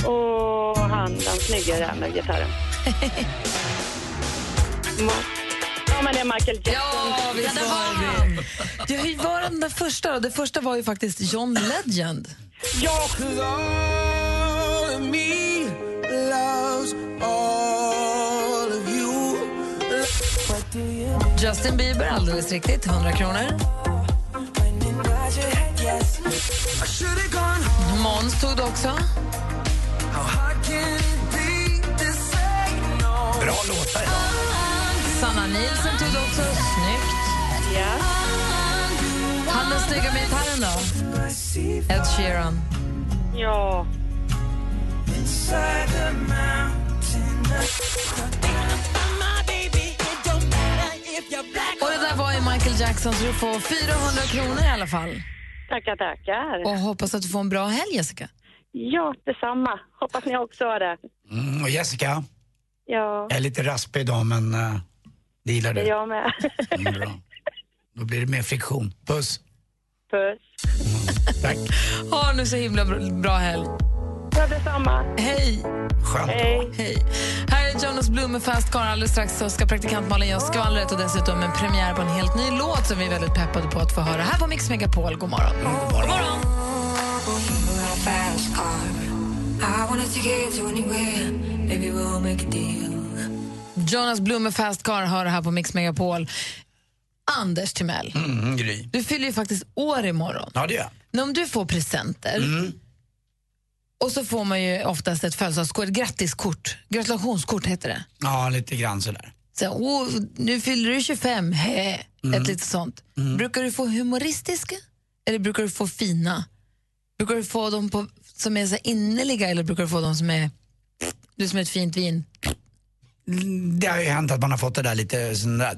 Och han den snygga där med gitarren. Det är Michael Jackson. Ja, visst var det. Du, hur var den där första då? Det första var ju faktiskt John Legend. Ja! Justin Bieber, alldeles riktigt. 100 kronor. Måns tog du också. Bra låtar idag. Sanna Nielsen tog du också. Snyggt. Ja. Han den snygga med gitarren då? Ed Sheeran. Ja. Och det där var ju Michael Jackson, så du får 400 kronor i alla fall. Tackar, tackar. Och hoppas att du får en bra helg, Jessica. Ja, detsamma. Hoppas ni också har det. Mm, och Jessica, Ja, jag är lite raspig idag men uh, det gillar du. jag med. Mm, bra. Då blir det mer friktion. Puss. Puss. Tack. Ha nu så himla bra, helg. Ja, detsamma. Hej! Skönt. Hej. Hej. Här är Jonas Blum med Fast Car. Alldeles strax så ska praktikant Malin oss skvallret och dessutom en premiär på en helt ny låt som vi är väldigt peppade på att få höra. Här på Mix Megapol. God morgon. God morgon. I wanna Jonas Blum med Fast Car hör här på Mix Megapol. Anders Timell, Mm, Gry. du fyller ju faktiskt år imorgon. Ja, det gör jag. Om du får presenter Mm. och så får man ju oftast ett födelsedagskort, ett grattiskort, gratulationskort heter det. Ja, lite grann sådär. Så, oh, nu fyller du 25, hä, Mm. ett litet sånt. Brukar du få humoristiska eller brukar du få fina? Brukar du få dem på, som är så innerliga eller brukar du få dem som är, du som är ett fint vin? Det har ju hänt att man har fått det där lite sån där,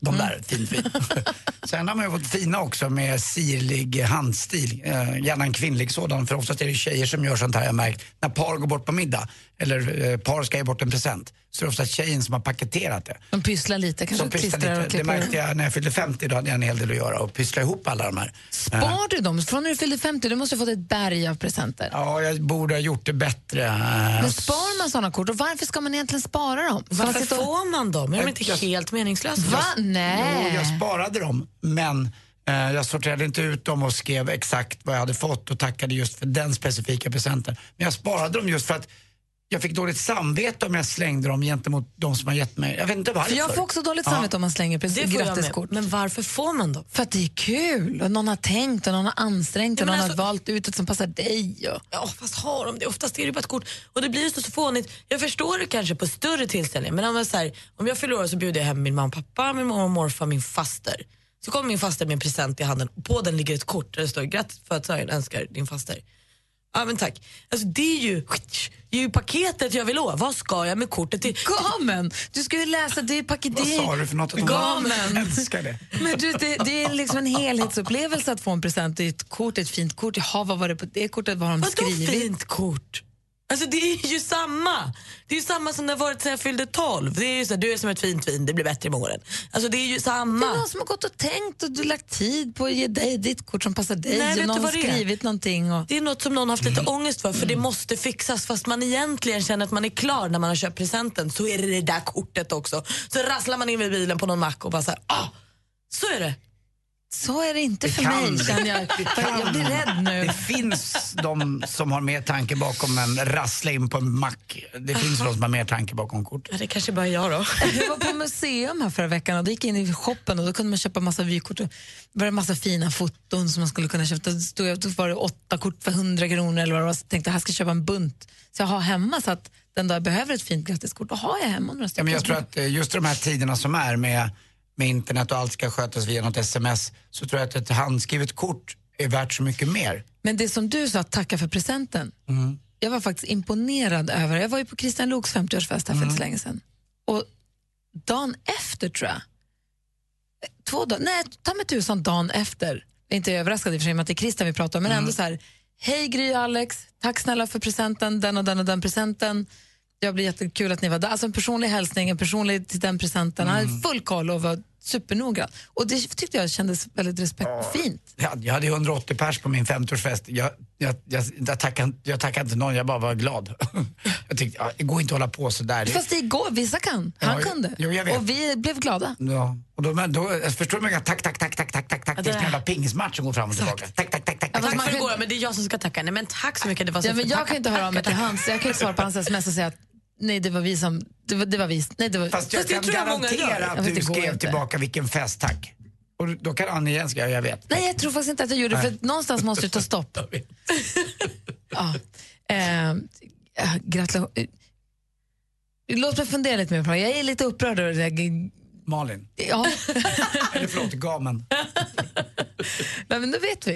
de där, fint fint. Sen har man ju fått fina också med sirlig handstil, eh, gärna en kvinnlig sådan för oftast är det tjejer som gör sånt här jag märkt. När par går bort på middag eller eh, par ska ge bort en present så är det oftast tjejen som har paketerat det. De pysslar lite, kanske pysslar klistrar och lite. Det klipper. märkte jag när jag fyllde 50, då hade jag en hel del att göra och pyssla ihop alla de här. Eh, Spar du dem? Från när du fyllde 50, du måste ha fått ett berg av presenter. Ja, jag borde ha gjort det bättre. Eh, Men spar man såna kort och varför ska man egentligen spara dem? Ska man Varför sitta får man dem? Är de inte Jag- helt meningslösa? Va? Nej. Jo, jag sparade dem, men eh, jag sorterade inte ut dem och skrev exakt vad jag hade fått och tackade just för den specifika presenten. Men jag sparade dem just för att jag fick dåligt samvete om jag slängde dem gentemot de som har gett mig. Jag vet inte varför. För jag får också dåligt Ja. samvete om man slänger Det precis med. Men varför får man dem? För att det är kul och någon har tänkt och någon har ansträngt och Ja, någon alltså- har valt ut ett som passar dig. Och... Ja, fast har de det? Oftast är det bara ett kort. Och det blir ju så, så fånigt. Jag förstår det kanske på större tillställningar, men om jag, så här, om jag fyller år så bjuder jag hem min mamma och pappa, min mormor och morfar, min faster. Så kommer min faster med en present i handen och på den ligger ett kort där det står grattis födelsedagen, önskar din faster. Ja men tack. Alltså det är ju, det är ju paketet jag vill ha. Vad ska jag med kortet till? Gamen! Du ska ju läsa, det är paket... Vad sa du för något? Gamen! älskar det. Men du, det, det är liksom en helhetsupplevelse att få en present. Det är ett kort, ett fint kort. Jaha, vad var det på det kortet? Vad har de Vadå skrivit? fint kort? Alltså det är ju samma. Det är samma som det har varit sen jag fyllde 12. Det är ju så här, du är som ett fint vin, det blir bättre med åren. Alltså det är ju Det samma. är någon som har gått och tänkt och du lagt tid på att ge dig ditt kort som passar dig. Nej, och någon har det skrivit någonting. Och... Det är något som någon har haft lite ångest för, för det måste fixas. Fast man egentligen känner att man är klar när man har köpt presenten så är det det där kortet också. Så rasslar man in vid bilen på någon mack och bara så här, ah, så är det. Så är det inte för kan mig, känner jag. Det kan- Jag blir rädd nu. Det finns de som har mer tanke bakom än rassla in på en mack. Det finns de som har mer tanke bakom kort. Ja, det kanske bara jag då. Jag var på museum här förra veckan och då gick jag in i shoppen och då kunde man köpa massa vykort. Det var en massa fina foton som man skulle kunna köpa. Då stod jag, då var det åtta kort för 100 kronor eller vad det var. Så jag tänkte här ska jag köpa en bunt. Så jag har hemma så att den dag jag behöver ett fint grattiskort, då har jag hemma några Ja, stycken. men jag tror att eh, just de här tiderna som är med, med internet och allt ska skötas via något sms så tror jag att ett handskrivet kort är värt så mycket mer. Men det som du sa, tacka för presenten. Mm. Jag var faktiskt imponerad över, jag var ju på Christian Loks 50-årsfest här för Mm. inte så länge sedan. Och dagen efter tror jag, två dagar, nej ta mig tusan dagen efter, jag är inte överraskad i och för sig att det är Christian vi pratar om, men Mm. ändå så här, hej Gry Alex, tack snälla för presenten, den och den och den presenten. Jag blir jättekul att ni var där. Alltså en personlig hälsning, en personlig till den presenten. Han Mm. hade full koll och var supernoggrann. Och det tyckte jag kändes väldigt respektfint. Ja, jag hade 180 pers på min 50-årsfest. Jag, jag, jag, jag, tackade, jag tackade inte någon, jag bara var glad. jag tyckte, ja, det går inte att hålla på sådär. Fast det går, vissa kan. Han Ja, kunde. jo, jag vet. och vi blev glada. Ja, och då, men då, jag förstår du hur tack, tack, tack, tack, tack, tack, tack. Det är en jävla pingismatch som går fram och tillbaka. Tack, tack, tack, tack, tack. Tack kan- igår, men det är jag som ska tacka. Nej, men tack så mycket. Det var så Ja, men jag kan inte höra av mig till hans. Jag kan inte svara på hans sms och säga att nej, det var vi som... Det var, det var vi. Nej, det var, Fast jag kan garantera att du skrev inte. tillbaka vilken fest, tack. Och då kan Annie igen skriva, jag vet. Nej, jag tror faktiskt inte att jag gjorde det, för Nej. någonstans måste det ta stopp. ja. eh, eh, Gratulation. Låt mig fundera lite mer på det. Jag är lite upprörd över det. Malin. Ja. Eller förlåt, gamen. Nej, men då vet vi.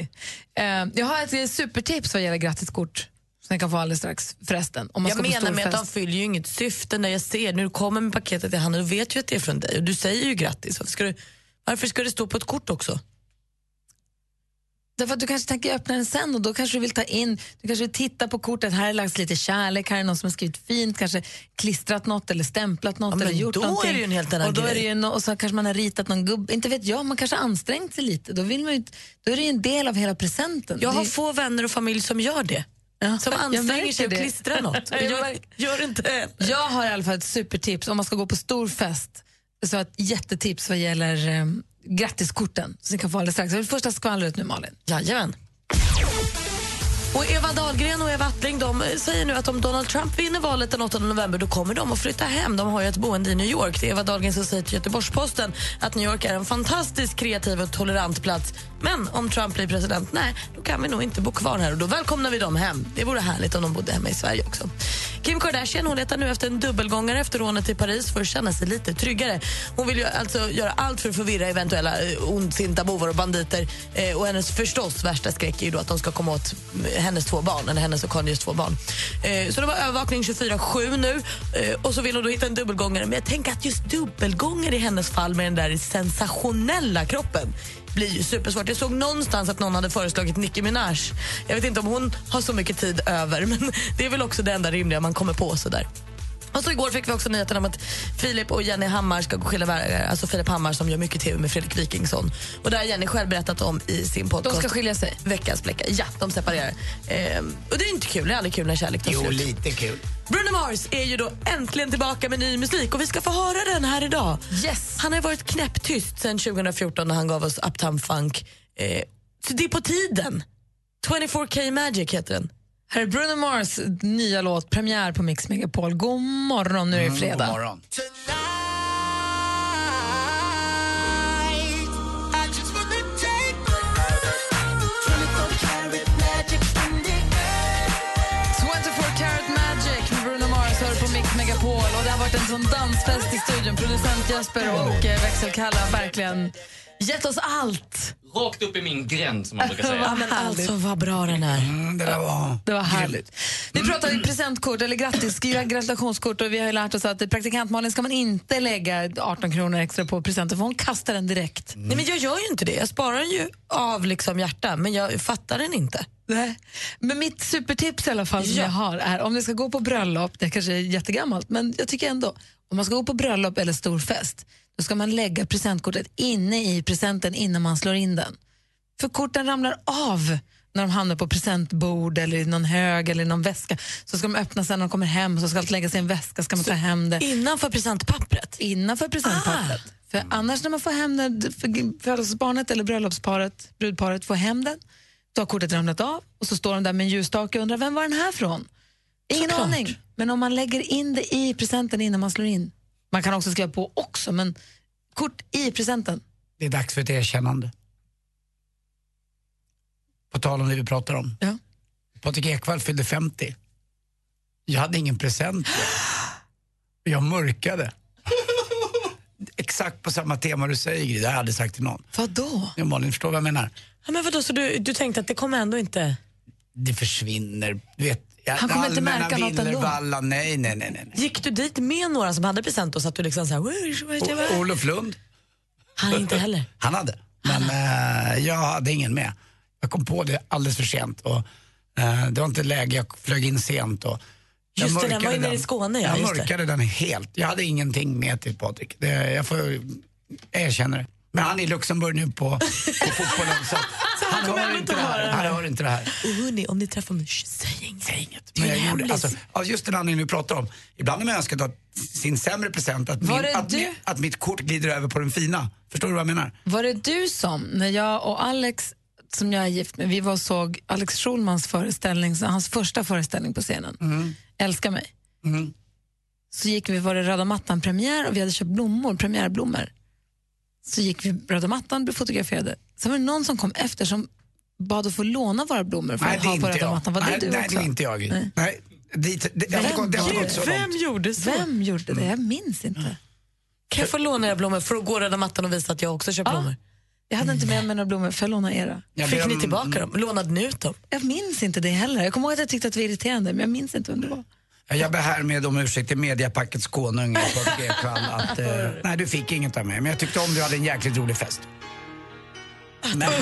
Eh, jag har ett supertips vad gäller grattiskort som ni kan få alldeles strax förresten. Om man Jag menar med att de fest. fyller ju inget syfte. När jag ser, när du kommer med paketet i handen, då vet jag att det är från dig. Och du säger ju grattis. Varför ska, du, varför ska det stå på ett kort också? Därför att du kanske tänker öppna den sen och då kanske du vill ta in, du kanske vill titta på kortet, här är lagts lite kärlek, här är någon som har skrivit fint, kanske klistrat något eller stämplat något Ja, eller gjort då är någonting. det ju en helt annan och då är det grej. no, och så kanske man har ritat någon gubbe, inte vet jag, man kanske har ansträngt sig lite. Då, vill man ju, då är det ju en del av hela presenten. Jag har Det- få vänner och familj som gör det. Ja, Som jag anstränger sig och det. klistrar något. Jag gör inte det. Jag har i alla fall ett supertips om man ska gå på stor fest. Så ett jättetips vad gäller eh, grattiskorten som ni kan få alldeles strax. Det är första skvallret nu Malin. Jajamän. Och Eva Dahlgren och Eva Attling de säger nu att om Donald Trump vinner valet den 8 november då kommer de att flytta hem. De har ju ett boende i New York. Det är Eva Dahlgren som säger till Göteborgs-Posten att New York är en fantastiskt kreativ och tolerant plats. Men om Trump blir president, nej, då kan vi nog inte bo kvar här och då välkomnar vi dem hem. Det vore härligt om de bodde hemma i Sverige också. Kim Kardashian hon letar nu efter en dubbelgångare efter rånet i Paris för att känna sig lite tryggare. Hon vill ju alltså göra allt för att förvirra eventuella eh, ondsinta bovar och banditer. Eh, och hennes förstås värsta skräck är ju då att de ska komma åt eh, hennes två barn, eller hennes och Kanyes två barn. Eh, så det var övervakning 24-7 nu eh, och så vill hon då hitta en dubbelgångare. Men jag tänker att just dubbelgångare i hennes fall med den där sensationella kroppen blir ju supersvårt. Jag såg någonstans att någon hade föreslagit Nicki Minaj. Jag vet inte om hon har så mycket tid över, men det är väl också det enda rimliga man kommer på. sådär. Och så igår fick vi också nyheten om att Filip och Jenny Hammar ska gå skilda vägar. Alltså Filip Hammar som gör mycket tv med Fredrik Wikingsson. Och det har Jenny själv berättat om i sin podcast. De ska skilja sig? Veckans bläcka. Ja, de separerar. Ehm, och det är inte kul. Det är aldrig kul när kärlek tar Jo, slut. lite kul. Bruno Mars är ju då äntligen tillbaka med ny musik och vi ska få höra den här idag. Yes. Han har varit knäpptyst sedan 2014 när han gav oss Uptown Funk. Eh, så det är på tiden. 24K Magic heter den. Här är Bruno Mars nya låt, premiär på Mix Megapol. God morgon, nu är det Mm, fredag. god morgon. I just wanna take 24 karat magic in the air. 24 Karat Magic med Bruno Mars hör på Mix Megapol. Och det har varit en sån dansfest i studion. Producent Jesper och eh, växelkalle har verkligen gett oss allt. Rakt upp i min gränd som man brukar säga. Ja, men Alltså vad bra den är. Mm, det där var... Det var härligt. Vi pratar ju presentkort eller grattis, gratulationskort och vi har ju lärt oss att i praktikant Malin ska man inte lägga 18 kronor extra på presenten för hon kastar den direkt. Nej, men jag gör ju inte det. Jag sparar den ju av liksom hjärta, men jag fattar den inte. Nej. Men mitt supertips i alla fall som Ja. jag har är om ni ska gå på bröllop, det kanske är jättegammalt, men jag tycker ändå, om man ska gå på bröllop eller stor fest, då ska man lägga presentkortet inne i presenten innan man slår in den. För korten ramlar av när de hamnar på presentbord eller i någon hög eller i någon väska. Så ska de öppna sen när de kommer hem så ska allt läggas i en väska, ska man ta hem det. Innanför presentpappret? Innanför presentpappret. För annars när man får hem för födelsebarnet eller bröllopsparet, brudparet får hem den, då har kortet ramlat av och så står de där med en ljusstake och undrar vem var den här från? Ingen Såklart. aning. Men om man lägger in det i presenten innan man slår in, man kan också skriva på också, men kort i presenten. Det är dags för ett erkännande. På tal om det vi pratar om. Ja. Patrik Ekwall fyllde 50. Jag hade ingen present. Jag mörkade. Exakt på samma tema du säger Gry, det har jag aldrig sagt till någon. Vadå? Ja, Malin, förstår vad jag menar? Ja, men vadå, så du, du tänkte att det kommer ändå inte... Det försvinner. Du vet, ja, Han kommer inte märka något ändå. villervallan, Nej, nej, nej. nej. Gick du dit med några som hade present och satt du liksom så här... O- Olof Lund. Han inte heller. Han hade, men eh, jag hade ingen med. Jag kom på det alldeles för sent och eh, det var inte läge, jag flög in sent. Och jag Just det, den mörkade var ju nere i Skåne, ja, Jag just det. mörkade den helt. Jag hade ingenting med till Patrik. Det, jag får jag erkänner det. Men han är i Luxemburg nu på, på fotbollen så, han, kommer hör inte det här. höra Han det. hör inte det här. Och hörni, om ni träffar mig, säg inget. Säg inget. Det Men en jag gjorde, alltså, just den anledningen du pratar om. Ibland har man önskat att sin sämre present, att, min, det att, du? att mitt kort glider över på den fina. Förstår du vad jag menar? Var det du som, när jag och Alex, som jag är gift med, vi var och såg Alex Schulmans föreställning, så hans första föreställning på scenen, Älska mig. Mm. Så gick vi, var det röda mattan-premiär och vi hade köpt blommor, premiärblommor. Så gick vi röda mattan, blev fotograferade. Sen var det någon som kom efter som bad att få låna våra blommor för Nej, att det ha på röda jag. mattan. Var det nej, du nej, också? det är inte jag. Nej. Nej. det, det, har inte gått- det gått så långt. gjorde så? Vem gjorde det? Jag minns inte. Kan jag få låna era blommor för att gå röda mattan och visa att jag också köpt blommor? Jag hade inte med mig några blommor, får jag låna era? Jag Fick ni tillbaka dem? Lånade ni ut dem? Jag minns inte det heller. Jag kommer ihåg att jag tyckte att det var irriterande, men jag minns inte vem det var. Jag ber härmed om ursäkt till mediapackets konung Ekwall att eh, nej du fick inget av mig men jag tyckte om du hade en jäkligt rolig fest. Men här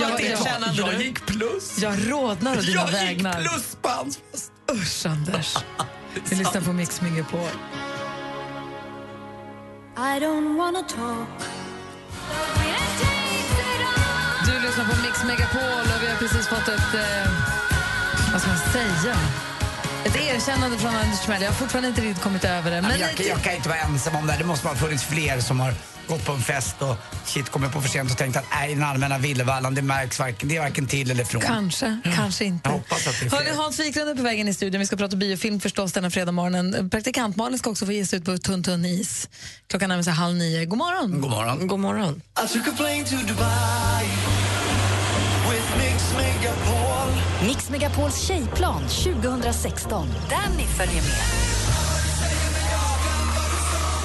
var jag, jag, jag nu. gick plus. Jag rodnar å dina Jag gick vägnar. plus på hans fest. Usch, Anders. Vi lyssnar på Mix Megapol. I don't wanna talk. Du lyssnar på Mix Megapol och vi har precis fått ett... Eh, vad ska man säga? Ett erkännande från Anders Timell. Jag har fortfarande inte riktigt kommit över det. Men Men jag, kan- jag kan inte vara ensam om det här. Det måste ha funnits fler som har gått på en fest och shit kommer på för sent och tänkt att nej den allmänna villervallan det märks varken, det är varken till eller från. Kanske, kanske inte. Jag hoppas att det är. Hans Wiklund är på vägen i studion. Vi ska prata biofilm förstås denna fredag morgonen. Praktikant Malin ska också få ge sig ut på tunn, tunn is. Klockan närmar sig halv nio. God morgon. God morgon. God morgon. I took a plane to Dubai with Mix Megapol. Mix Megapols tjejplan 2016. Danny följer med.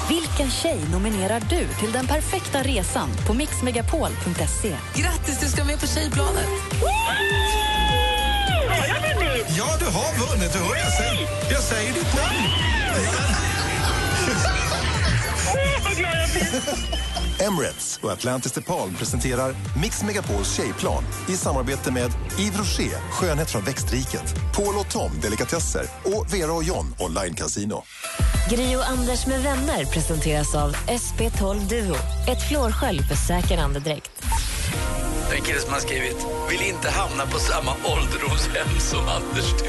Vilken tjej nominerar du till den perfekta resan på mixmegapol.se? Grattis, du ska med på tjejplanet. Ja, du har vunnit. Du hör, jag, säger, jag säger ditt namn. Emirates och Atlantis DePaul presenterar Mix Megapols tjejplan i samarbete med Yves Rocher, skönhet från växtriket, Paul och Tom, delikatesser och Vera och John, online casino. Gri och Anders med vänner presenteras av SP12 Duo. Ett flårskölj för säker andedräkt. Det är en kille som har skrivit vill inte hamna på samma ålderdomshem som Anders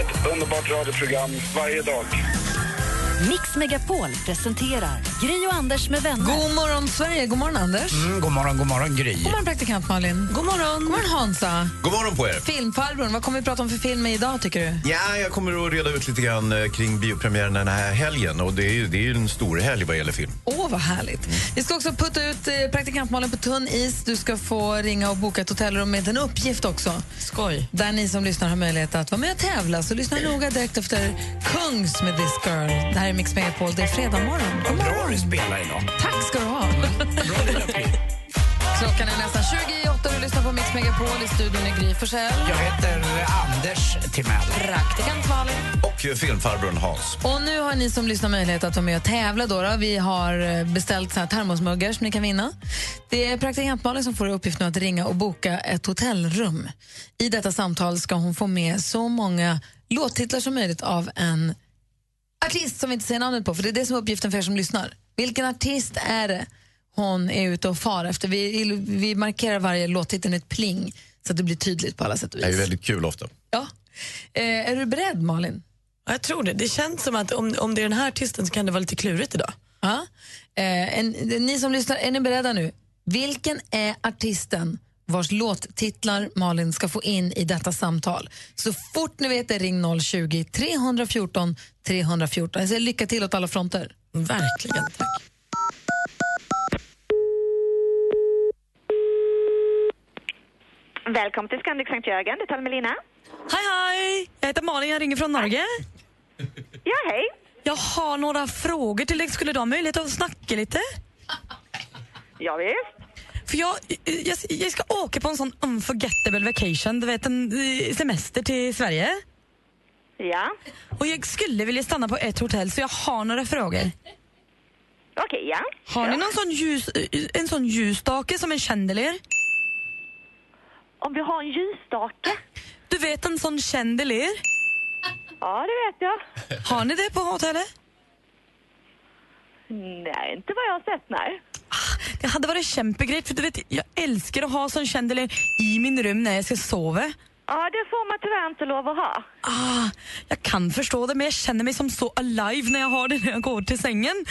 Ett underbart radioprogram varje dag. Mix Megapol presenterar Gry och Anders med vänner. God morgon, Sverige. God morgon, Anders. Mm, god morgon, god morgon Gry. God morgon, praktikant Malin. God morgon. God morgon, Hansa. God morgon på er. Filmfarbrorn, vad kommer vi prata om för film idag, tycker du? Ja, jag kommer att reda ut lite grann eh, kring biopremiären den här helgen. Och det är ju, det är ju en stor helg vad gäller film. Åh, vad härligt. Vi ska också putta ut eh, praktikant Malin på tunn is. Du ska få ringa och boka ett hotellrum med en uppgift också. Skoj. Där ni som lyssnar har möjlighet att vara med och tävla. Så lyssna noga direkt efter Kungs med This Girl. Det här är Mix Megapol. Det är fredag morgon. God Bra du spelar idag. Tack ska du ha. Klockan är nästan 20 i åtta och du lyssnar på Mix Megapol. I studion är Gry Forssell. Jag heter Anders Timell. Praktikant Malin. Och filmfarbrorn Hans. Och nu har ni som lyssnar möjlighet att vara med och tävla. Då, då. Vi har eh, beställt så här termosmuggar som ni kan vinna. Det är praktikant Malin som får i uppgift nu att ringa och boka ett hotellrum. I detta samtal ska hon få med så många låttitlar som möjligt av en artist som vi inte säger namnet på, för det är det som är uppgiften för er som lyssnar. Vilken artist är det hon är ute och far efter? Vi, vi markerar varje låttitel med ett pling så att det blir tydligt på alla sätt och Det är ju vis. väldigt kul ofta. Ja. Eh, är du beredd, Malin? Ja, Jag tror det. Det känns som att om, om det är den här artisten så kan det vara lite klurigt idag. Ja. Eh, en, ni som lyssnar, är ni beredda nu? Vilken är artisten vars låttitlar Malin ska få in i detta samtal? Så fort ni vet det, ring 020-314 314. Jag säger lycka till åt alla fronter. Verkligen, tack. Välkommen till Scandic Sankt Jörgen, det talar med Lina. Hej, hej! Jag heter Malin, jag ringer från Norge. Ja, hej. Jag har några frågor till dig. Skulle du ha möjlighet att snacka lite? Ja, visst. För jag, jag, jag ska åka på en sån unforgettable vacation, du vet en eh, semester till Sverige. Ja. Och jag skulle vilja stanna på ett hotell så jag har några frågor. Okej, ja. Har ni någon sån ljus, eh, en sån ljusstake som en chandelier? Om vi har en ljusstake? Du vet en sån chandelier? Ja, det vet jag. Har ni det på hotellet? Nej, inte vad jag har sett, nej. Det hade varit kämpegrejt för du vet, jag älskar att ha sån chandelier i min rum när jag ska sova. Ja, det får man tyvärr inte lov att ha. Ah, jag kan förstå det men jag känner mig som så alive när jag har det när jag går till sängen.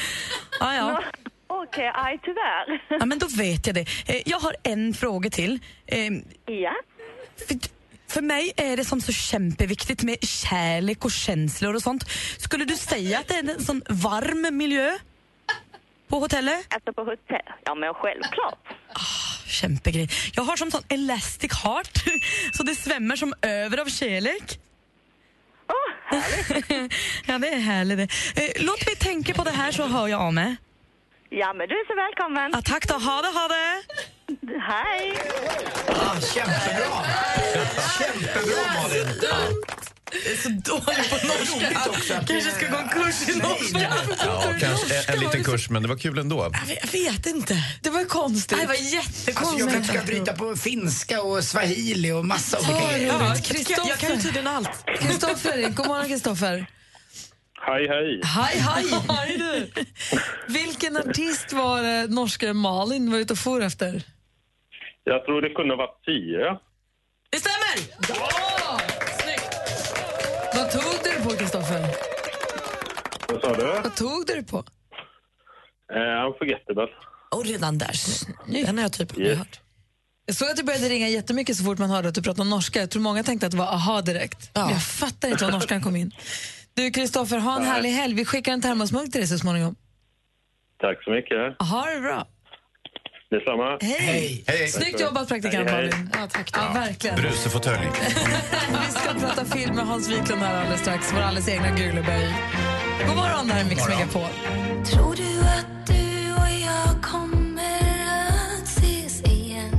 Ah, ja. Okej, aj tyvärr. ja, men då vet jag det. Eh, Jag har en fråga till. Eh, Ja. För, för mig är det som så kämpeviktigt med kärlek och känslor och sånt. Skulle du säga att det är en sån varm miljö på hotellet? Alltså på hotell? Ja, men självklart. Kämpegrej. Jag har som sån elastic heart, så det svämmar som över av kärlek. ja, det är härligt det. Eh, Låt mig tänka på det här så hör jag av mig. Ja, men du är så välkommen. Ja, tack då. Ha det, ha det. Hej. Ah, kämpebra! Kämpebra Malin! Är så dålig på norska. Kanske ska gå en kurs i norska. Ja, kanske en, en liten kurs, men det var kul ändå. Jag vet, jag vet inte. Det var konstigt. Det var jättekonstigt. Alltså jag kanske ska bryta på finska och swahili och massa olika Ja. Jag, kan ju tydligen allt. Kristoffer, god morgon Kristoffer. Hej, hej. Hej, hej! hej du. Vilken artist var det norska Malin var ute och for efter? Jag tror det kunde ha varit tio. Det stämmer! Ja! Kristoffer? Vad sa du? Vad tog du på? Uh, unforgettable. Och redan där, snyggt. Den har jag typ aldrig Yes. hört. Jag såg att det började ringa jättemycket så fort man hörde att du pratade norska. Jag tror många tänkte att det var aha direkt. Men Jag fattar inte var norskan kom in. Du, Kristoffer, ha en härlig helg. Vi skickar en termosmugg till dig så småningom. Tack så mycket. Ha det bra. Detsamma. Hej! Hej. Snyggt jobbat, praktikant Hej, hej. Malin. Ja, tack. Ja, verkligen. Vi ska prata film med Hans Wiklund här alldeles strax. Vår alldeles egna Guleböj. God morgon, det här är Mix Megapol. Tror du att du och jag kommer att ses igen?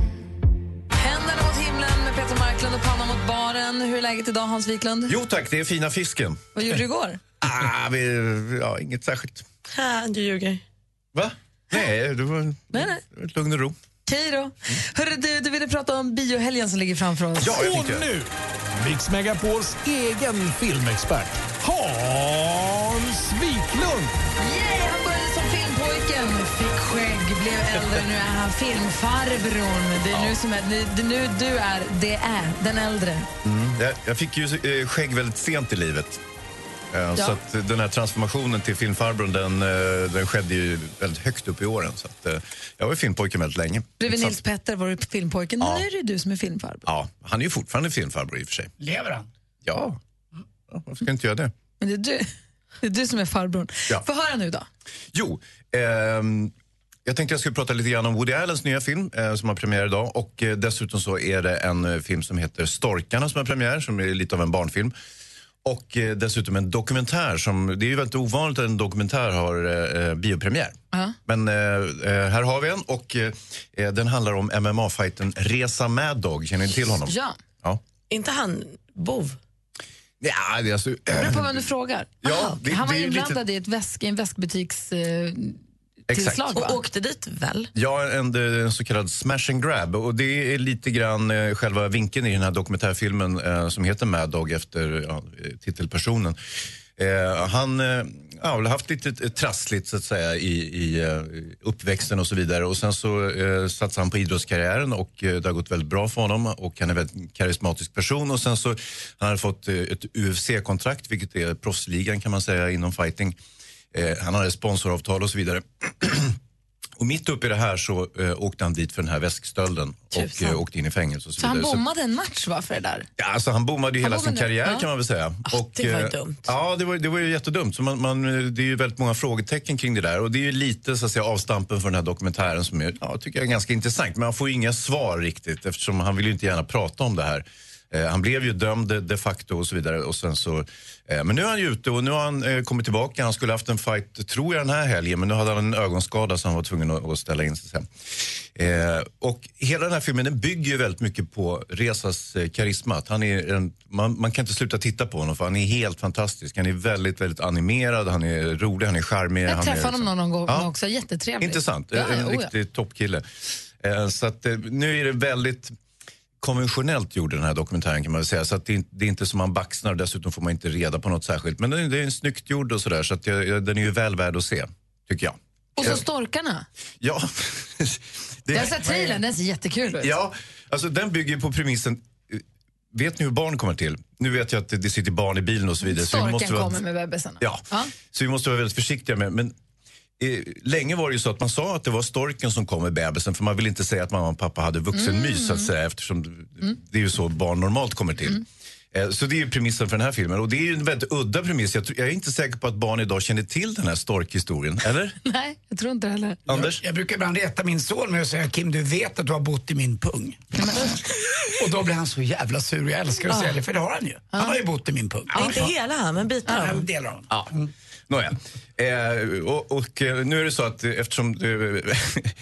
Händerna mot himlen med Peter Marklund och pannan mot baren. Hur är läget idag, Hans Wiklund? Jo tack, det är fina fisken. Vad gjorde du igår? Ah, vi, ja, inget särskilt. Ha, du ljuger. Va? Nej, det var, Nej, nej. ett lugn och ro. Okej då. Hörru, du, du ville prata om biohelgen som ligger framför oss. Ja, jag Och nu, Mix Megapols egen filmexpert, Hans Wiklund. Yay, han började som filmpojken, fick skägg, blev äldre. Nu är han filmfarbrorn. Det är nu, som är, det är nu du är, det är, den äldre. Mm. Jag, jag fick ju eh, skägg väldigt sent i livet. Eh, Så att den här transformationen till filmfarbrorn den, eh, den skedde ju väldigt högt upp i åren. Så att, eh, jag var ju filmpojke väldigt länge. Bredvid Nils Petter var du filmpojken. Ja. Nu är det du som är filmfarbror. Ja, han är ju fortfarande filmfarbror i och för sig. Lever han? Ja, ja varför ska jag inte göra det? Men det är du, det är du som är farbrorn. Ja. Få höra nu då. Jo, ehm, jag tänkte jag skulle prata lite grann om Woody Allens nya film eh, som har premiär idag. Och eh, dessutom så är det en eh, film som heter Storkarna som har premiär, som är lite av en barnfilm. Och eh, dessutom en dokumentär som, det är ju väldigt ovanligt att en dokumentär har eh, biopremiär. Men eh, eh, här har vi en och eh, eh, den handlar om MMA-fighten Resa Mad Dog. Känner ni till honom? Ja. Ja. inte han bov? Ja, det är alltså... Det beror på vem du frågar. Ja, Aha, det- han var inblandad lite- i ett väsk, en väskbutiks eh, Exakt. tillslag, va? Och åkte dit väl? Ja, en, en så kallad smash and grab. Och det är lite grann eh, själva vinkeln i den här dokumentärfilmen eh, som heter Mad Dog efter ja, titelpersonen. Eh, han eh, ja, har väl haft lite trassligt så att säga i, i eh, uppväxten och så vidare. Och sen så eh, satsade han på idrottskarriären och eh, det har gått väldigt bra för honom. Och han är en väldigt karismatisk person. Och sen så han har fått eh, ett UFC-kontrakt, vilket är proffsligan kan man säga inom fighting. Eh, han hade sponsoravtal och så vidare. och mitt uppe i det här så eh, åkte han dit för den här väskstölden och eh, åkte in i fängelse och så, Så han bommade en match va, för det där? Ja, alltså han bommade ju Han hela sin bommade, karriär ja. kan man väl säga. och, det var ju eh, dumt. Ja, det var, det var ju jättedumt. Så man, man, det är ju väldigt många frågetecken kring det där. Och det är ju lite så att säga, avstampen för den här dokumentären som är, ja, tycker jag är ganska intressant. Men man får ju inga svar riktigt eftersom han vill ju inte gärna prata om det här. Eh, han blev ju dömd de, facto och så vidare. Och sen så, eh, men nu är han ju ute och nu har han eh, kommit tillbaka. Han skulle haft en fight, tror jag, den här helgen. Men nu hade han en ögonskada så han var tvungen att, ställa in sig sen. Och hela den här filmen den bygger ju väldigt mycket på Resas karisma. Han är en, man, man kan inte sluta titta på honom för han är helt fantastisk. Han är väldigt, väldigt animerad, han är rolig, han är charmig. Jag träffade honom någon gång Ja. också, jättetrevlig. Intressant. Ja, en ja, oh ja. riktig toppkille. Så att, nu är det väldigt konventionellt gjord den här dokumentären kan man säga. Så att det, det är inte som man baxnar och dessutom får man inte reda på något särskilt. Men den, det är en snyggt gjord och sådär så att jag, den är ju väl värd att se, tycker jag. Och så Eh, storkarna. Ja. Det- Jag har sett trailern, den ser jättekul ut. Ja, alltså den bygger på premissen eh, Vet ni hur barn kommer till? Nu vet jag att det, sitter barn i bilen och så vidare. så vi Storken måste vara- kommer med bebisarna. Ja, så vi måste vara väldigt försiktiga med men Länge var det ju så att man sa att det var storken som kom med bebisen för man vill inte säga att mamma och pappa hade vuxenmys så att säga eftersom det är ju så barn normalt kommer till. Eh, Så det är ju premissen för den här filmen och det är ju en väldigt udda premiss. Jag, tror, jag är inte säker på att barn idag känner till den här storkhistorien, eller? Nej, jag tror inte det heller. Anders? Jag, jag brukar ibland reta min son med att säga Kim, du vet att du har bott i min pung. och då blir han så jävla sur. Jag älskar att Ja. säga det, för det har han ju. Han har ju bott i min pung. Ja, inte hela han, men bitar Ja, av en den. del av. Ja. Nåja. Eh, och, och eh, nu är det så att eftersom eh,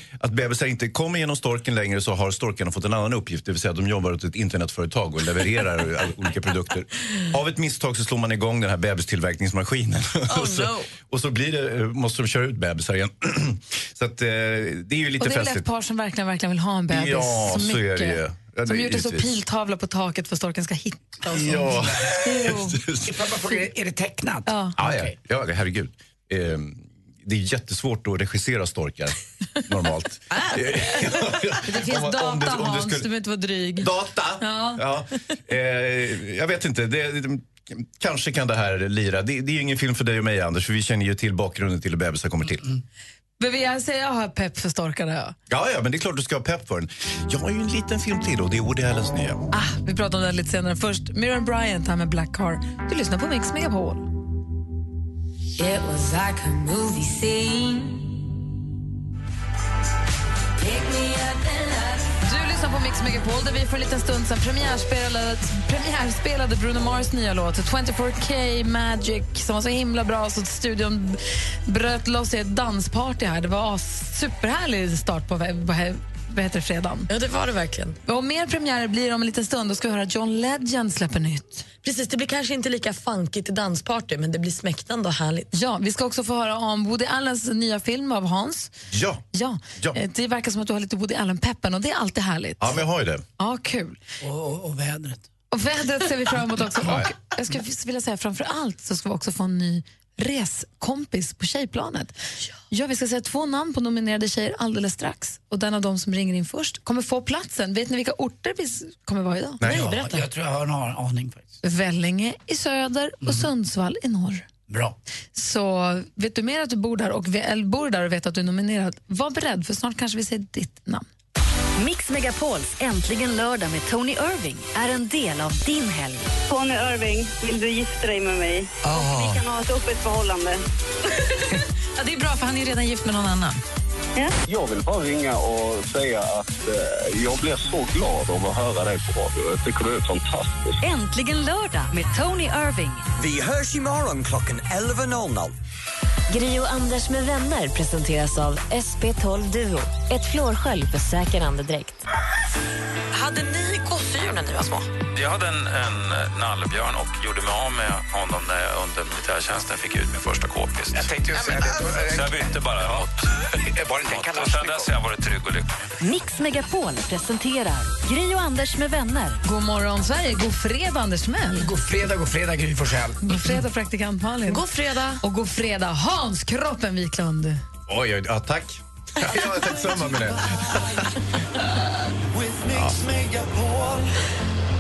att bebisar inte kommer genom storken längre så har storkarna fått en annan uppgift. Det vill säga att de jobbar åt ett internetföretag och levererar olika produkter. Av ett misstag så slår man igång den här bebistillverkningsmaskinen. och, så, no. och så blir det, eh, måste de köra ut bebisar igen. så att, eh, det är ju lite och det är väl ett festligt. par som verkligen, verkligen vill ha en bebis Ja, så så mycket. är det ju. Ja, som gjort en så piltavla på taket för att storken ska hitta och sånt. Ja. Är det tecknat? Ja. Ja, ja. ja herregud. Eh, det är jättesvårt att regissera storkar normalt. Det finns Om- om data, det- om Hans. skulle- Du behöver inte vara dryg. Data? Ja. Ja. Eh, jag vet inte. Det, det, kanske kan det här lira. Det, det är ingen film för dig och mig, Anders, för vi känner ju till bakgrunden till hur bebisar kommer till. Men vill jag säga jag har pepp för storkarna. Ja. Ja, ja, men det är klart du ska ha pepp för den. Jag har ju en liten film till och det är Woody Allens nya. Ah, vi pratar om det lite senare. Först Miriam Bryant här med Black Car. Du lyssnar på Mix Megapol. It was like a movie scene. Du lyssnar på Mix Megapol där vi för en liten stund sedan premiärspelade, premiärspelade Bruno Mars nya låt 24K Magic som var så himla bra så att studion bröt loss i ett dansparty här. Det var en superhärlig start på, på vad heter fredagen. Ja, det var det verkligen. Och mer premiärer blir det om en liten stund. Då ska vi höra John Legend släppa nytt. Precis, det blir kanske inte lika funkigt i dansparty, men det blir smäktande och härligt. Ja, vi ska också få höra om Woody Allens nya film av Hans. Ja. Ja, Ja. eh, det verkar som att du har lite Woody Allen-peppen och det är alltid härligt. Ja, men jag har ju det. Ja, kul. Och, och, och vädret. Och vädret ser vi fram emot också. Och jag skulle vilja säga framför allt så ska vi också få en ny reskompis på tjejplanet. Ja. vi ska säga två namn på nominerade tjejer alldeles strax. Och den av dem som ringer in först kommer få platsen. Vet ni vilka orter vi kommer vara idag? ja, jag tror jag har en aning faktiskt. Vellinge i söder och Sundsvall i norr. Bra. Så vet du mer att du bor där och, eller bor där och vet att du är nominerad, var beredd för snart kanske vi säger ditt namn. Mix Megapols Äntligen lördag med Tony Irving är en del av din helg. Tony Irving, vill du gifta dig med mig? Ah. Vi kan ha ett öppet förhållande. Ja, det är bra för han är redan gift med någon annan. Jag vill bara ringa och säga att eh, jag blir så glad av att höra dig på radio. Jag tycker du är fantastisk. Äntligen lördag med Tony Irving. Vi hörs imorgon klockan 11.00. Gri och Anders med vänner presenteras av SP12 Duo. Ett flårskölj för säker andedräkt. Hade ni gosedjur när ni var små? Jag hade en, en eh, nallbjörn och gjorde mig av med honom när jag under militärtjänsten fick ut min första k-pist. Jag tänkte ju säga det. Så jag bytte bara mot... Var det inte en och sen dess har jag varit trygg och lycklig. Mix Megapol presenterar Gri och Anders med vänner. God morgon, Sverige. God fredag, Anders Timell. God fredag, god fredag Gry Forssell. God fredag, praktikant Malin. God fredag. Och god fredag, Hans Kroppen Wiklund. Oj, oj, ja, tack. jag har tänkt samma med det.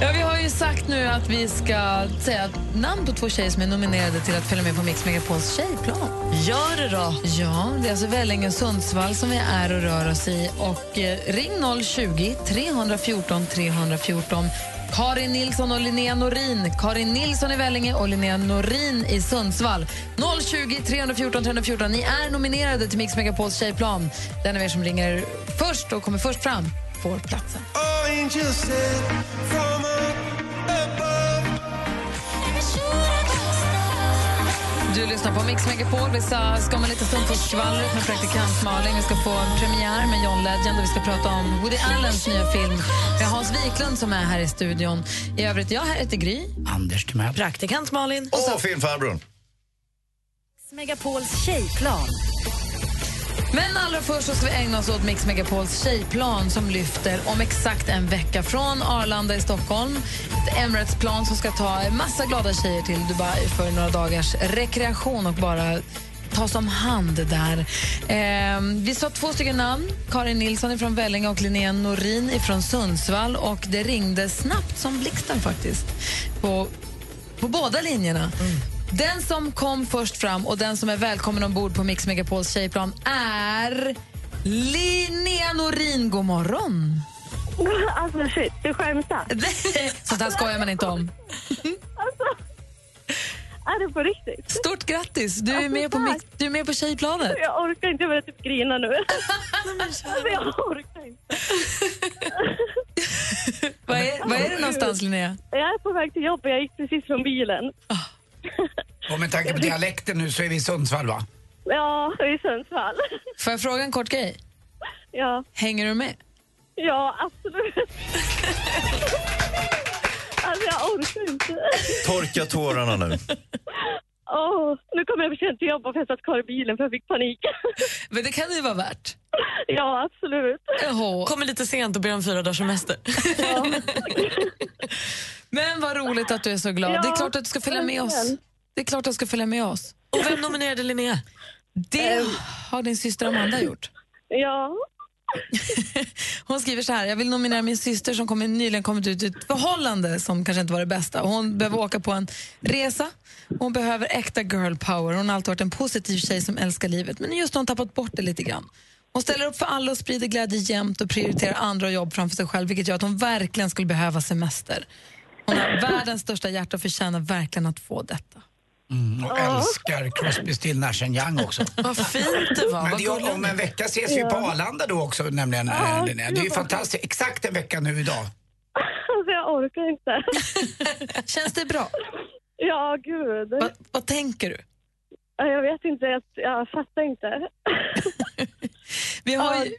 Ja, vi har ju sagt nu att vi ska säga namn på två tjejer som är nominerade till att följa med på Mix Megapols tjejplan. Gör det då. Ja, det är alltså Vellinge och Sundsvall som vi är och rör oss i. Och eh, ring 020 314 314. Karin Nilsson och Linnea Norin. Karin Nilsson i Vellinge och Linnea Norin i Sundsvall. 020 314 314. Ni är nominerade till Mix Megapols tjejplan. Den av er som ringer först och kommer först fram får platsen. Du lyssnar på Mix Megapol. Vi ska, ska om en liten stund få skvallret med praktikant Malin. Vi ska få en premiär med John Legend och vi ska prata om Woody Allens nya film. Vi har Hans Wiklund som är här i studion. I övrigt, jag heter Gry. Anders Timell. Praktikant Malin. Och filmfarbrorn. Mix Megapols tjejplan. Men allra först så ska vi ägna oss åt Mix Megapols tjejplan som lyfter om exakt en vecka från Arlanda i Stockholm. Ett Emirates-plan som ska ta en massa glada tjejer till Dubai för några dagars rekreation och bara tas om hand där. Eh, vi sa två stycken namn. Karin Nilsson från Vellinge och Linnea Norin från Sundsvall. Och det ringde snabbt som blixten faktiskt på, på båda linjerna. Mm. Den som kom först fram och den som är välkommen ombord på Mix Megapols tjejplan är Linnea Norin. God morgon! Alltså shit, du skämtar. Sånt här skojar man inte om. Är det på riktigt? Stort grattis! Du är med på, mix, du är med på tjejplanet. Jag orkar inte, jag börjar typ grina nu. alltså, jag orkar inte. Vad är, vad är det någonstans, Linnea? Jag är på väg till jobbet, jag gick precis från bilen. Och med tanke på dialekten nu så är vi i Sundsvall va? Ja, i Sundsvall. Får jag fråga en kort grej? Ja, Hänger du med? ja absolut. alltså jag orkar inte. Torka tårarna nu. Åh, nu kommer jag för sent till jobbet för jag satt kvar i bilen för jag fick panik. Men det kan ju vara värt. ja, absolut. Kommer lite sent och ber om fyra dagars semester. Men vad roligt att du är så glad. Ja, det är klart att du ska följa med oss. Det är klart att du ska följa med oss. Och vem nominerade Linnea? Det har din syster Amanda gjort. Ja. Hon skriver så här, jag vill nominera min syster som kom, nyligen kommit ut ur ett förhållande som kanske inte var det bästa. Hon behöver åka på en resa, hon behöver äkta girl power. Hon har alltid varit en positiv tjej som älskar livet, men just har hon tappat bort det lite grann. Hon ställer upp för alla och sprider glädje jämt och prioriterar andra och jobb framför sig själv, vilket gör att hon verkligen skulle behöva semester. Hon har världens största hjärta och förtjänar verkligen att få detta. Mm, och älskar Crosby, Still, Nash Young också. Vad fint det var. Men det är, om en vecka ses vi på. Arlanda då också nämligen Ja, äh, Linnea. Det är ju fantastiskt. Exakt en vecka nu idag. Alltså jag orkar inte. Känns det bra? Ja, gud. Va, vad tänker du? Ja, Jag vet inte, jag, jag fattar inte. Vi, har ju,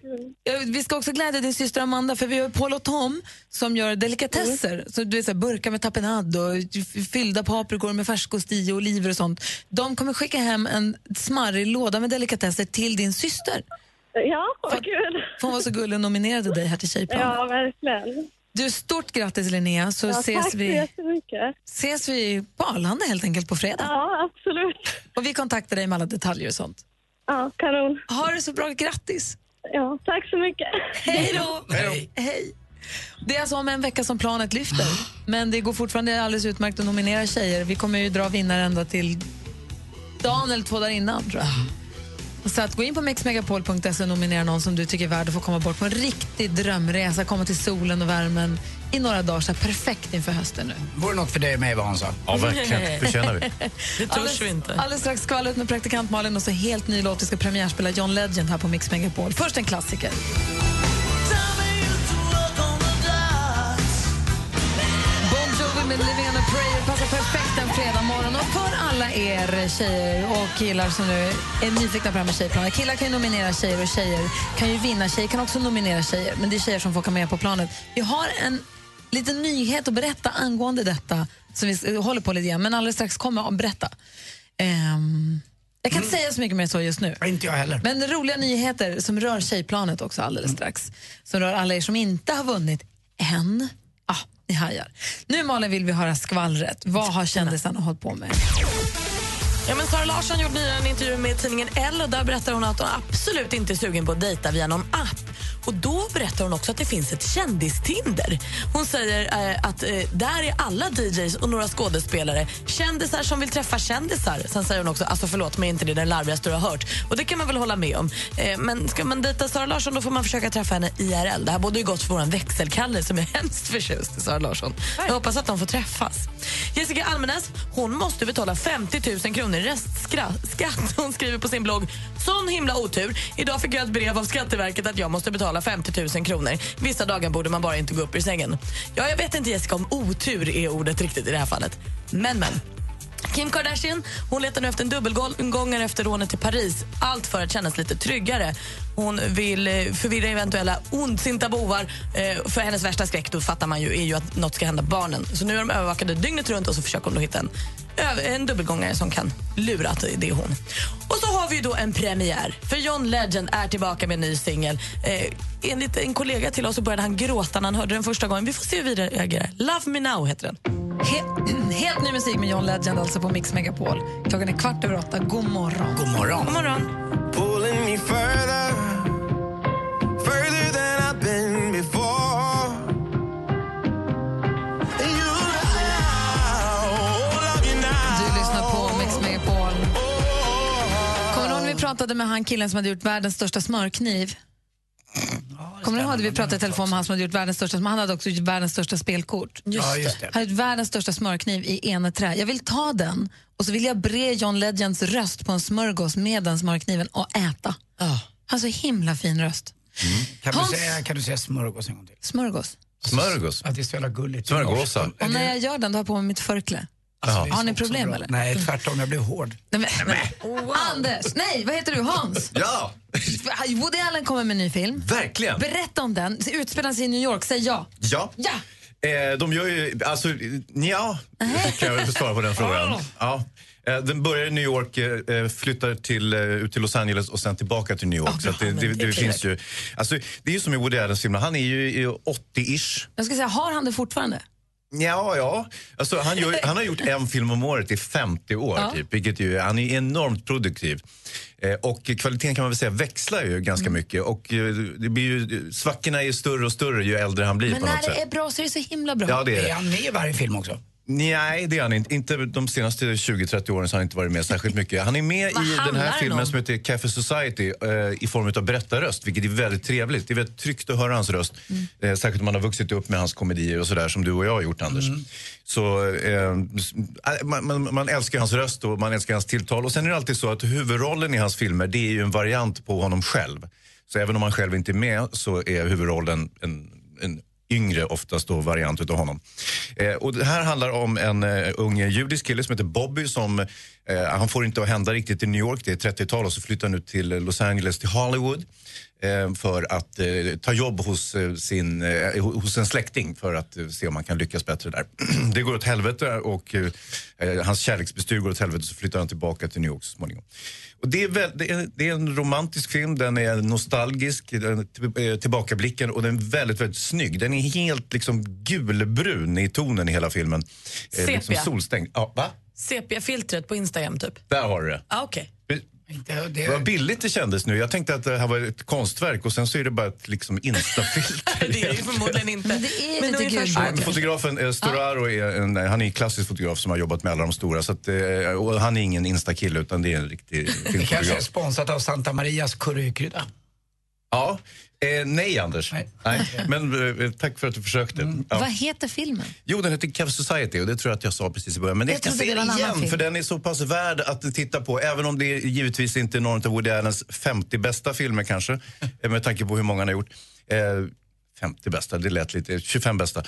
vi ska också glädja din syster Amanda för vi har Paul och Tom som gör delikatesser. Så du vet, så här, burkar med tapenad och fyllda paprikor med färskosti och oliver och sånt. De kommer skicka hem en smarrig låda med delikatesser till din syster. Ja, vad kul. För hon var så gullig och nominerade dig här till Tjejplanet. Ja, verkligen. Du, stort grattis Linnea så Ja, ses, tack så vi, jättemycket. ses vi på Arlanda helt enkelt på fredag. Ja, absolut. Och vi kontaktar dig med alla detaljer och sånt. Ja, kanon. Ha det så bra, grattis! Ja, tack så mycket. Hej då! Hej. Det är alltså om en vecka som planet lyfter. Men det går fortfarande alldeles utmärkt att nominera tjejer. Vi kommer ju dra vinnare ända till dagen eller två dagar innan, tror jag. Så att gå in på mixmegapol.se och nominera någon som du tycker är värd att få komma bort på en riktig drömresa, komma till solen och värmen i några dagar. Så här perfekt inför hösten nu. Vore något för dig mig, vad Hansa? Ja, verkligen. Förtjänar vi. Det törs Alldeles, vi inte. alldeles strax skvallret med praktikant Malin och så helt ny låt. Vi ska premiärspela John Legend här på Mix Megapol. Först en klassiker. Alla er tjejer och killar som nu är nyfikna på det här med tjejplanet. Killar kan ju nominera tjejer och tjejer kan ju vinna. Tjejer kan också nominera tjejer, men det är tjejer som får åka med på planet. Vi har en liten nyhet att berätta angående detta som vi håller på lite grann, men alldeles strax kommer jag att berätta. Ehm, jag kan inte säga så mycket mer så just nu. Inte jag heller. Men roliga nyheter som rör tjejplanet också alldeles strax. Som rör alla er som inte har vunnit än. Ni hajar. Nu Malin vill vi höra skvallret. Vad har kändisarna hållit på med? Ja, men Sara Larsson gjorde nyligen en intervju med tidningen Elle och där berättar hon att hon absolut inte är sugen på att dejta via någon app. Och Då berättar hon också att det finns ett kändistinder. Hon säger eh, att eh, där är alla DJs och några skådespelare kändisar som vill träffa kändisar. Sen säger hon också alltså förlåt mig inte det är den larvigaste du har hört. Och det kan man väl hålla med om. Eh, men ska man dejta Sara Larsson då får man försöka träffa henne IRL. Det här borde ju gått för vår växelkalle som är hemskt förtjust i Sara Larsson. Jag hoppas att de får träffas. Jessica Almenäs hon måste betala 50 000 kronor med restskatt. Hon skriver på sin blogg Sån himla otur. Idag fick jag ett brev av Skatteverket att jag måste betala 50 000 kronor. Vissa dagar borde man bara inte gå upp ur sängen. Ja, jag vet inte Jessica om otur är ordet riktigt i det här fallet. Men, men. Kim Kardashian hon letar nu efter en dubbelgångare efter rånet till Paris. Allt för att kännas lite tryggare. Hon vill eh, förvirra eventuella ondsinta bovar. Eh, för hennes värsta skräck då fattar man ju, är ju att något ska hända barnen. Så nu är de övervakade dygnet runt och så försöker hon då hitta en, en dubbelgångare som kan lura att det är hon. Och så har vi ju då en premiär. För John Legend är tillbaka med en ny singel. Eh, enligt en kollega till oss så började han gråta när han hörde den första gången. Vi får se hur vi reagerar. Love me now heter den. He- helt ny musik med John Legend alltså på Mix Megapol. Klockan är kvart över åtta. God morgon. God morgon. God morgon. Pratade med han killen som hade gjort världens största smörkniv? Kommer du ihåg att vi pratade i telefon med han som hade gjort världens största Han hade också gjort världens största spelkort. Ja, just det. Han hade gjort världens största smörkniv i eneträ. Jag vill ta den och så vill jag bre John Legends röst på en smörgås med den smörkniven och äta. Han har så himla fin röst. Kan, Hans- du säga, kan du säga smörgås en gång till? Smörgås. Smörgås? Att det är så jävla gulligt. Smörgåsar? Och när jag gör den då har jag på mig mitt förkläde. Alltså, Har ni så- så problem eller? Nej, tvärtom. Jag blev hård. Nej, men, nej. Anders, nej, vad heter du? Hans? Ja! Woody Allen kommer med en ny film. Verkligen! Berätta om den. Utspelar sig i New York. Säg ja. Ja. Ja! Eh, de gör ju, alltså, ja, kan jag svara på den frågan. Ja. Eh, Den börjar i New York, eh, flyttar till, eh, ut till Los Angeles och sen tillbaka till New York. så att det, det, det, finns ju, alltså, det är ju som i Woody Allens filmer, han är ju i 80-ish. Jag ska säga, har han det fortfarande? Ja, ja. Alltså, han, gör, han har gjort en film om året i 50 år, Ja. typ, vilket ju, han är enormt produktiv. Eh, och kvaliteten kan man väl säga växlar ju ganska Mm. mycket. Och eh, det blir ju, svackorna är större och större ju äldre han blir Men på när något det sätt. är bra så är det så himla bra. Ja, det är det. Är han med i varje film också? Nej, det är han inte. Inte de senaste 20-30 åren så har han inte varit med särskilt mycket. Han är med Vad i den här filmen om? som heter Café Society eh, i form av berättarröst, vilket är väldigt trevligt. Det är väldigt tryggt att höra hans röst. Eh, särskilt om man har vuxit upp med hans komedier och sådär som du och jag har gjort, Anders. Så eh, man, man, man älskar hans röst och man älskar hans tilltal. Och sen är det alltid så att huvudrollen i hans filmer, det är ju en variant på honom själv. Så även om han själv inte är med så är huvudrollen en, en yngre oftast då variant utav honom. Eh, och det här handlar om en eh, ung judisk kille som heter Bobby som eh, han får inte att hända riktigt i New York, det är 30-tal och så flyttar han ut till Los Angeles, till Hollywood eh, för att eh, ta jobb hos, eh, sin, eh, hos en släkting för att eh, se om han kan lyckas bättre där. det går åt helvete och eh, hans kärleksbestyr går åt helvete så flyttar han tillbaka till New York så småningom. Och det, är väl, det, är, det är en romantisk film, den är nostalgisk, den är eh, tillbakablicken och den är väldigt, väldigt snygg. Den är helt liksom gulbrun i tonen i hela filmen. Eh, liksom Sepia. solstängd. Ja, va? Sepia-filtret på Instagram typ. Där har du det. Ah, okej. Det var billigt det kändes nu. Jag tänkte att det här var ett konstverk och sen så är det bara ett liksom instafilter. Det är ju förmodligen inte. Men det är lite. Nej, men fotografen eh, Storaro är en, han är en klassisk fotograf som har jobbat med alla de stora. Så att, eh, och han är ingen instakille utan det är en riktig Det kanske är filmfotograf. sponsrat av Santa Marias currykrydda. Ja, eh, nej Anders. Nej. Men eh, tack för att du försökte. Mm. Ja. Vad heter filmen? Jo, den heter Cave Society och det tror jag att jag sa precis i början. Men Jag jag ska se den igen film. för den är så pass värd att titta på. Även om det givetvis inte är någon av Woody Allens 50 bästa filmer kanske. eh, med tanke på hur många han har gjort. Eh, 50 bästa, det lät lite, 25 bästa.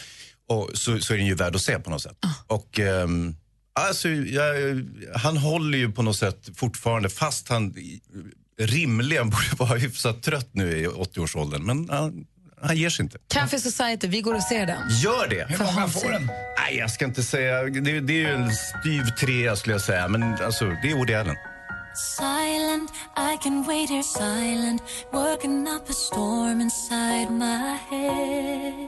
Och så, så är den ju värd att se på något sätt. Och ehm, alltså, jag, han håller ju på något sätt fortfarande fast han rimligen borde vara hyfsat trött nu i 80-årsåldern. Men han, han ger sig inte. Café Society, vi går och ser den. Gör det! Hur många får den? Nej, jag ska inte säga. Det, det är ju en styv trea skulle jag säga. Men alltså, det är Woody Allen. Silent, I can wait here silent, working up a storm inside my head.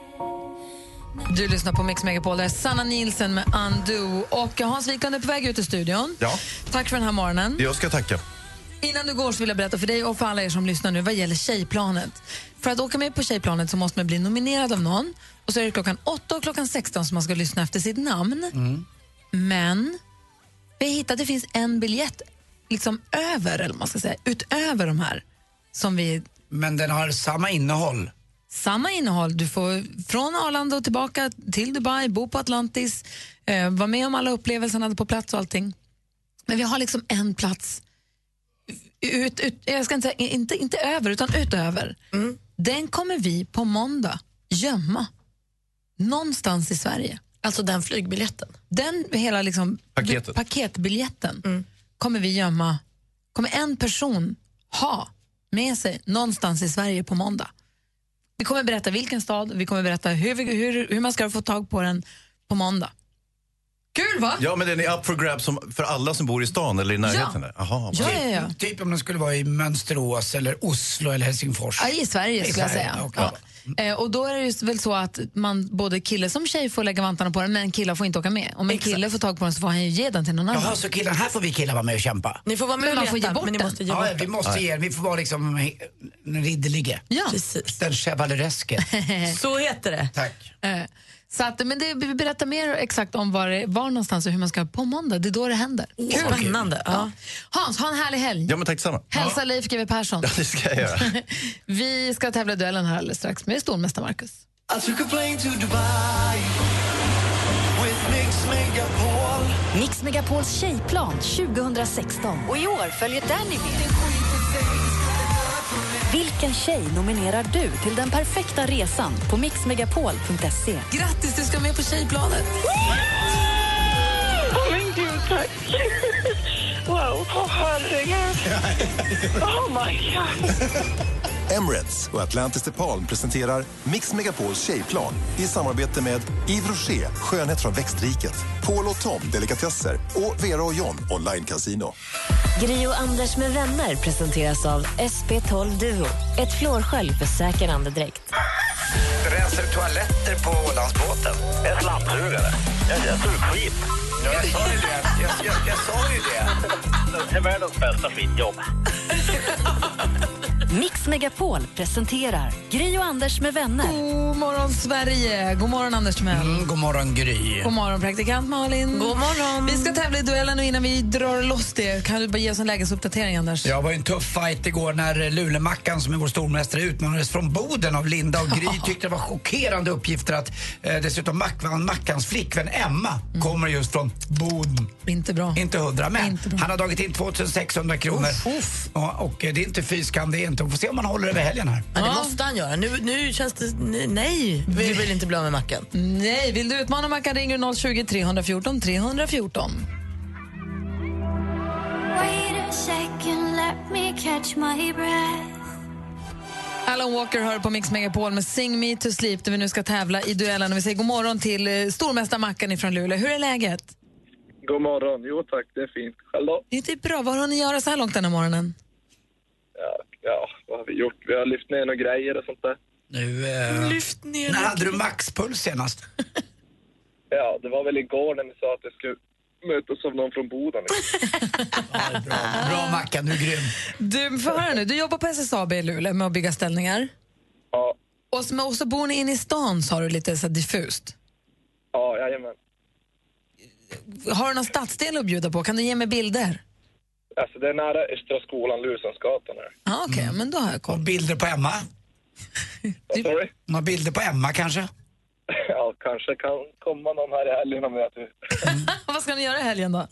Du lyssnar på Mix Megapol, där är Sanna Nielsen med Undo. Och Hans Wiklund är på väg ut ur studion. Ja, Tack för den här morgonen. jag ska tacka. Innan du går så vill jag berätta för dig och för alla er som lyssnar nu vad gäller Tjejplanet. För att åka med på Tjejplanet så måste man bli nominerad av någon och så är det klockan 8 och klockan 16 som man ska lyssna efter sitt namn. Men vi har hittat att det finns en biljett liksom över, eller man ska säga, utöver de här som vi... Men den har samma innehåll? Samma innehåll. Du får från Arlanda och tillbaka till Dubai, bo på Atlantis, eh, vara med om alla upplevelserna på plats och allting. Men vi har liksom en plats ut, ut, jag ska inte säga inte, inte över, utan utöver. Den kommer vi på måndag gömma någonstans i Sverige. Alltså den flygbiljetten? Den hela liksom, Paketet. paketbiljetten kommer vi gömma, kommer en person ha med sig någonstans i Sverige på måndag. Vi kommer berätta vilken stad, vi kommer berätta hur, vi, hur, hur man ska få tag på den på måndag. Kul va? Ja, men den är up for grabs som, för alla som bor i stan eller i närheten? där. Aha, vad- Typ, typ om den skulle vara i Mönsterås eller Oslo eller Helsingfors. Ja, I Sverige I skulle jag Sverige, säga. okej. Ja. Eh, och då är det ju väl så att man både kille som tjej får lägga vantarna på den men killar får inte åka med. Om en kille får tag på den så får han ju ge den till någon annan. Jaha, så killar, här får vi killar vara med och kämpa? Ni får vara med Men och man får leta, ge bort men ni den. måste ge Ja, bort ja, vi den. måste ge Vi får vara liksom he- den ridderlige. Ja. Den chevalereske. Så heter det. Tack. Eh, så att, men det, vi berättar mer exakt om var, det- var någonstans och hur man ska på måndag. Det är då det händer. Kul. Spännande. Ja. Hans, ha en härlig helg. Ja, men tack detsamma. Hälsa Leif GW Persson. Ja, det ska jag göra. vi ska tävla duellen här alldeles strax med stormästare Marcus. Mix Megapols tjejplan 2016. Och i år följer Danny med. Vilken tjej nominerar du till den perfekta resan på mixmegapol.se? Grattis, du ska med på tjejplanet. Åh men gud, tack. Wow, åh herregud. Oh my god. Emirates och Atlantis DePaul presenterar Mix Megapols tjejplan i samarbete med Yves Rocher, skönhet från växtriket, Paul och Tom, delikatesser och Vera och John, online casino. Gri och Anders med vänner presenteras av SP12 Duo. Ett flårskölj för säker andedräkt. Rensar toaletter på Ålandsbåten? En slamsugare. Jag, jag tog skit. Ja, jag sa ju det. Jag, jag, jag sa ju det. Det är världens bästa skitjobb. Mix Megapol presenterar Gry och Anders med vänner. God morgon, Sverige! God morgon, Anders Timell. Mm, god morgon, Gry. God morgon, praktikant Malin. God morgon. Vi ska tävla i duellen och innan vi drar loss det kan du bara ge oss en lägesuppdatering, Anders? Ja, Det var ju en tuff fight igår när Lulemackan, som är vår stormästare, utmanades från Boden av Linda och Gry tyckte det var chockerande uppgifter att eh, dessutom Mackan, Mackans flickvän Emma kommer just från Boden. Inte bra. Inte hundra, men Inte bra. han har dragit in 2600 kronor. Ja, och eh, det är inte fy skam, det är inte. Vi får se om han håller över helgen här. Ja, det måste han göra. Nu, nu känns det... Nej, vi vill inte bli av med macken. Nej, vill du utmana Mackan ringer du 020 314 314. Wait a second, let me catch my breath. Alan Walker hör på Mix Megapol med Sing Me To Sleep där vi nu ska tävla i duellen. Och vi säger god morgon till eh, stormästare Mackan från Luleå. Hur är läget? God morgon. Jo tack, det är fint. Själv då? Det är bra. Vad har ni göra så här långt den här morgonen? Ja, ja, vad har vi gjort? Vi har lyft ner några grejer och sånt där. Nu, eh, Lyft ner när hade du maxpuls senast? Ja, det var väl igår när ni sa att jag skulle mötas av någon från Boden. Bra Mackan, du är grym. Du, får höra nu. Du jobbar på SSAB i Luleå med att bygga ställningar. Ja. Och så, och så bor ni inne i stan, sa du lite så diffust. Ja, jajamän. Har du någon stadsdel att bjuda på? Kan du ge mig bilder? Alltså det är nära Östra skolan, Lusensgatan här. Ja, Okej, men då har jag koll. Bilder på Emma? Vad sa du? Några bilder på Emma kanske? Ja, kanske kan komma någon här i helgen om jag vet. Vad ska ni göra i helgen då?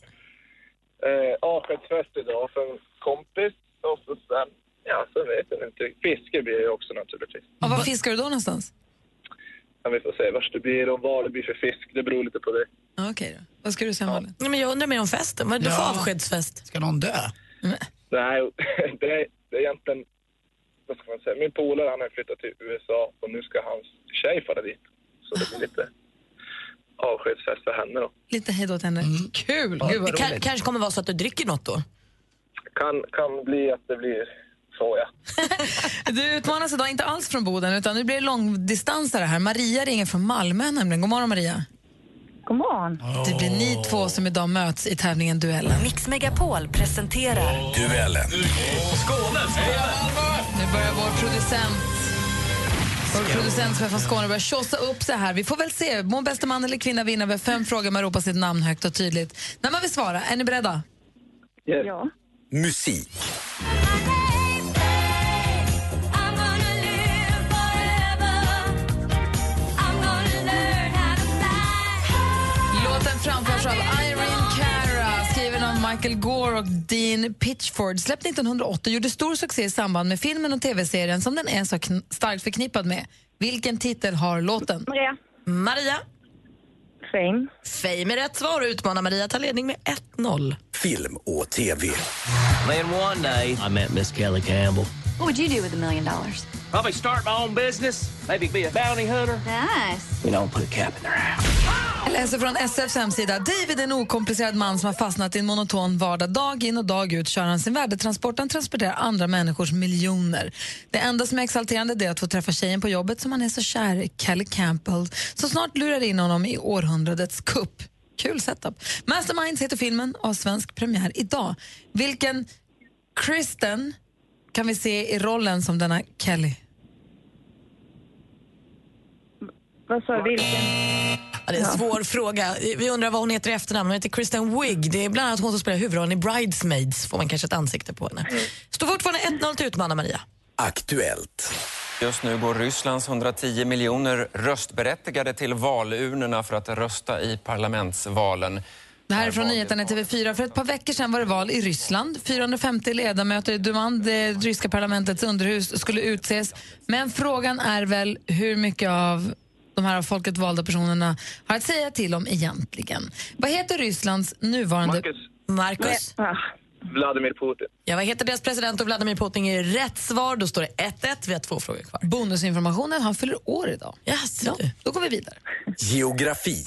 Eh, avskedsfest idag för en kompis och så sen, ja, så vet jag inte. Fiske blir det ju också naturligtvis. Och var fiskar du då någonstans? Ja, vi får se vart det blir och vad det blir för fisk. Det beror lite på det. Ja, Okej då. Vad ska du säga Malin? Nej, men jag undrar mer om festen. Vad är det för Ja. avskedsfest? Ska någon dö? Nej, det är, det är egentligen... Vad ska man säga? Min polare han har flyttat till USA och nu ska hans tjej fara dit. Så det blir lite avskedsfest för henne då. Lite hej då till henne. Kul! Gud vad Det kan, kanske kommer vara så att du dricker något då? Kan, kan bli att det blir så ja. Du utmanas idag inte alls från Boden, utan nu blir det långdistansare här. Maria ringer från Malmö nämligen. God morgon Maria. God morgon. Det blir ni två som idag möts i tävlingen Duellen. Mix Megapol presenterar Duellen. Skåne! Nu börjar vår producent vår producent som är från Skåne börjar tjosa upp sig här. Vi får väl se. Må bästa man eller kvinna vinna över fem frågor man ropar sitt namn högt och tydligt. När man vill svara, är ni beredda? Ja. Musik. Michael Gore och Dean Pitchford. Släppt 1980 gjorde stor succé i samband med filmen och tv-serien som den är så starkt förknippad med. Vilken titel har låten? Maria. Maria. Fame. Fame är rätt svar och utmanar Maria tar ledning med 1-0. Film och TV. Then one day, I met Miss Kelly Campbell. What would you do with a million dollars? Probably start my own business. Maybe be a bounty hunter. Nice. You know, put a cap in their house. Jag läser från SFs hemsida. David är en okomplicerad man som har fastnat i en monoton vardag. Dag in och dag ut kör han sin värdetransport. Han transporterar andra människors miljoner. Det enda som är exalterande är att få träffa tjejen på jobbet som han är så kär i, Kelly Campbell, som snart lurar in honom i århundradets kupp. Kul setup. Masterminds heter filmen och har svensk premiär idag. Vilken Kristen kan vi se i rollen som denna Kelly? Vad sa? Vilken? Ja, det är en svår fråga. Vi undrar vad hon heter i efternamn. Hon heter Kristen Wiig. Det är bland annat hon som spelar huvudrollen i Bridesmaids. Får man kanske ett ansikte på henne. Står fortfarande 1-0 till utmanar Maria. Aktuellt. Just nu går Rysslands 110 miljoner röstberättigade till valurnorna för att rösta i parlamentsvalen. Det här är från nyheterna i TV4. För ett par veckor sedan var det val i Ryssland. 450 ledamöter i Duman, det ryska parlamentets underhus, skulle utses. Men frågan är väl hur mycket av de här av folket valda personerna har att säga till om egentligen. Vad heter Rysslands nuvarande... Marcus. Marcus. Vladimir Putin. Ja, vad heter deras president och Vladimir Putin är rätt svar. Då står det 1-1. Vi har två frågor kvar. Bonusinformationen, han fyller år idag. Yes, ja, då går vi vidare. Geografi.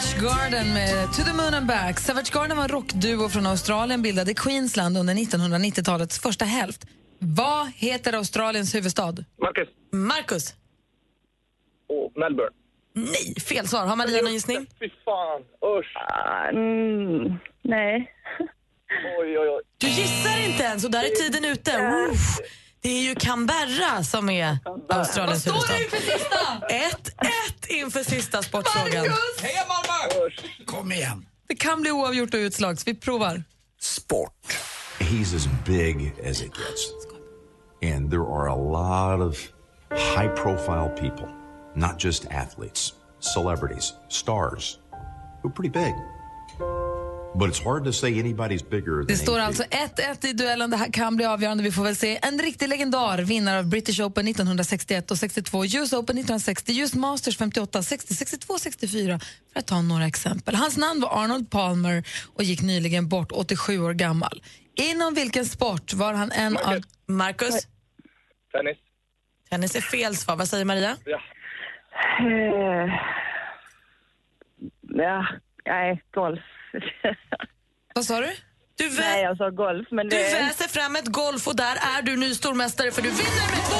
Savage Garden med To the Moon and Back. Savage Garden var en rockduo från Australien bildad i Queensland under 1990-talets första hälft. Vad heter Australiens huvudstad? Marcus. Marcus. Och Melbourne. Nej, fel svar. Har Maria någon gissning? Fy fan, usch. Mm, nej. Oj, oj, oj. Du gissar inte ens och där är tiden ute. Uff. Det är ju Canberra som är Australiens Vad huvudstad. står det inför sista? 1-1 inför sista sportfrågan. Heja Malmö! Kom igen. Det kan bli oavgjort och utslag, så vi provar. Sport. He's as big as it gets. And there are a lot of high profile people, not just athletes, celebrities, stars, who are pretty big. Det står alltså 1-1 i duellen. Det här kan bli avgörande. Vi får väl se. En riktig legendar, vinnare av British Open 1961 och 62, US Open 1960, US Masters 58, 60, 62, 64 för att ta några exempel. Hans namn var Arnold Palmer och gick nyligen bort, 87 år gammal. Inom vilken sport var han en av... Marcus? Tennis. Tennis är fel svar. Vad säger Maria? Ja. Eh, ja, nej, golf. Vad sa du? Du vä- Nej, jag sa golf, men Du det... väser fram ett golf och där är du ny stormästare för du vinner med 2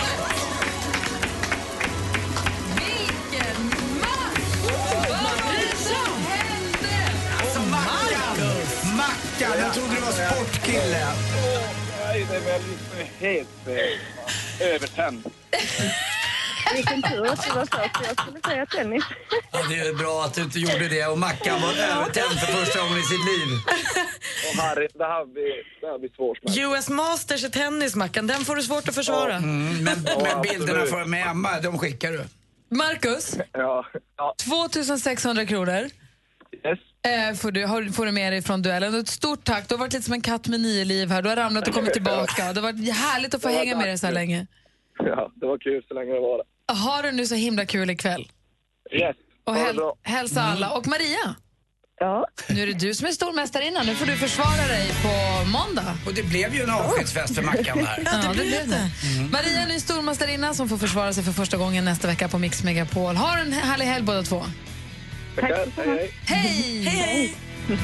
Vilken match! Vad som hände? Alltså Mackan! Jag trodde du var sportkille. Nej, det är väl helt eh, övertänd. Vilken tur att du var först. Jag skulle säga tennis. Ja, det är bra att du inte gjorde det och Mackan var övertänd för första gången i sitt liv. Och Harry, det här blir, det här blir svårt. US Masters i tennis, Mackan. Den får du svårt att försvara. Mm, men, men bilderna för, med Emma, de skickar du. Marcus, Ja. ja. 2600 kronor. Yes. Eh, får, du, har, får du med dig från duellen. Ett stort tack. Du har varit lite som en katt med nio liv här. Du har ramlat och kommit tillbaka. Det har varit härligt att få Ja, hänga med dig så här länge. Ja, det var kul så länge det var det. Har du nu så himla kul ikväll. Yes. Och häl bra. hälsa alla. Och Maria, Ja. Nu är det du som är stormästarinna. Nu får du försvara dig på måndag. Och det blev ju en avskedsfest för Mackan där. Ja, det blev det. Maria är ny stormästarinna som får försvara sig för första gången nästa vecka på Mix Megapol. Ha en härlig helg båda två. Tackar. Hej, hej. Hej! Hej! Du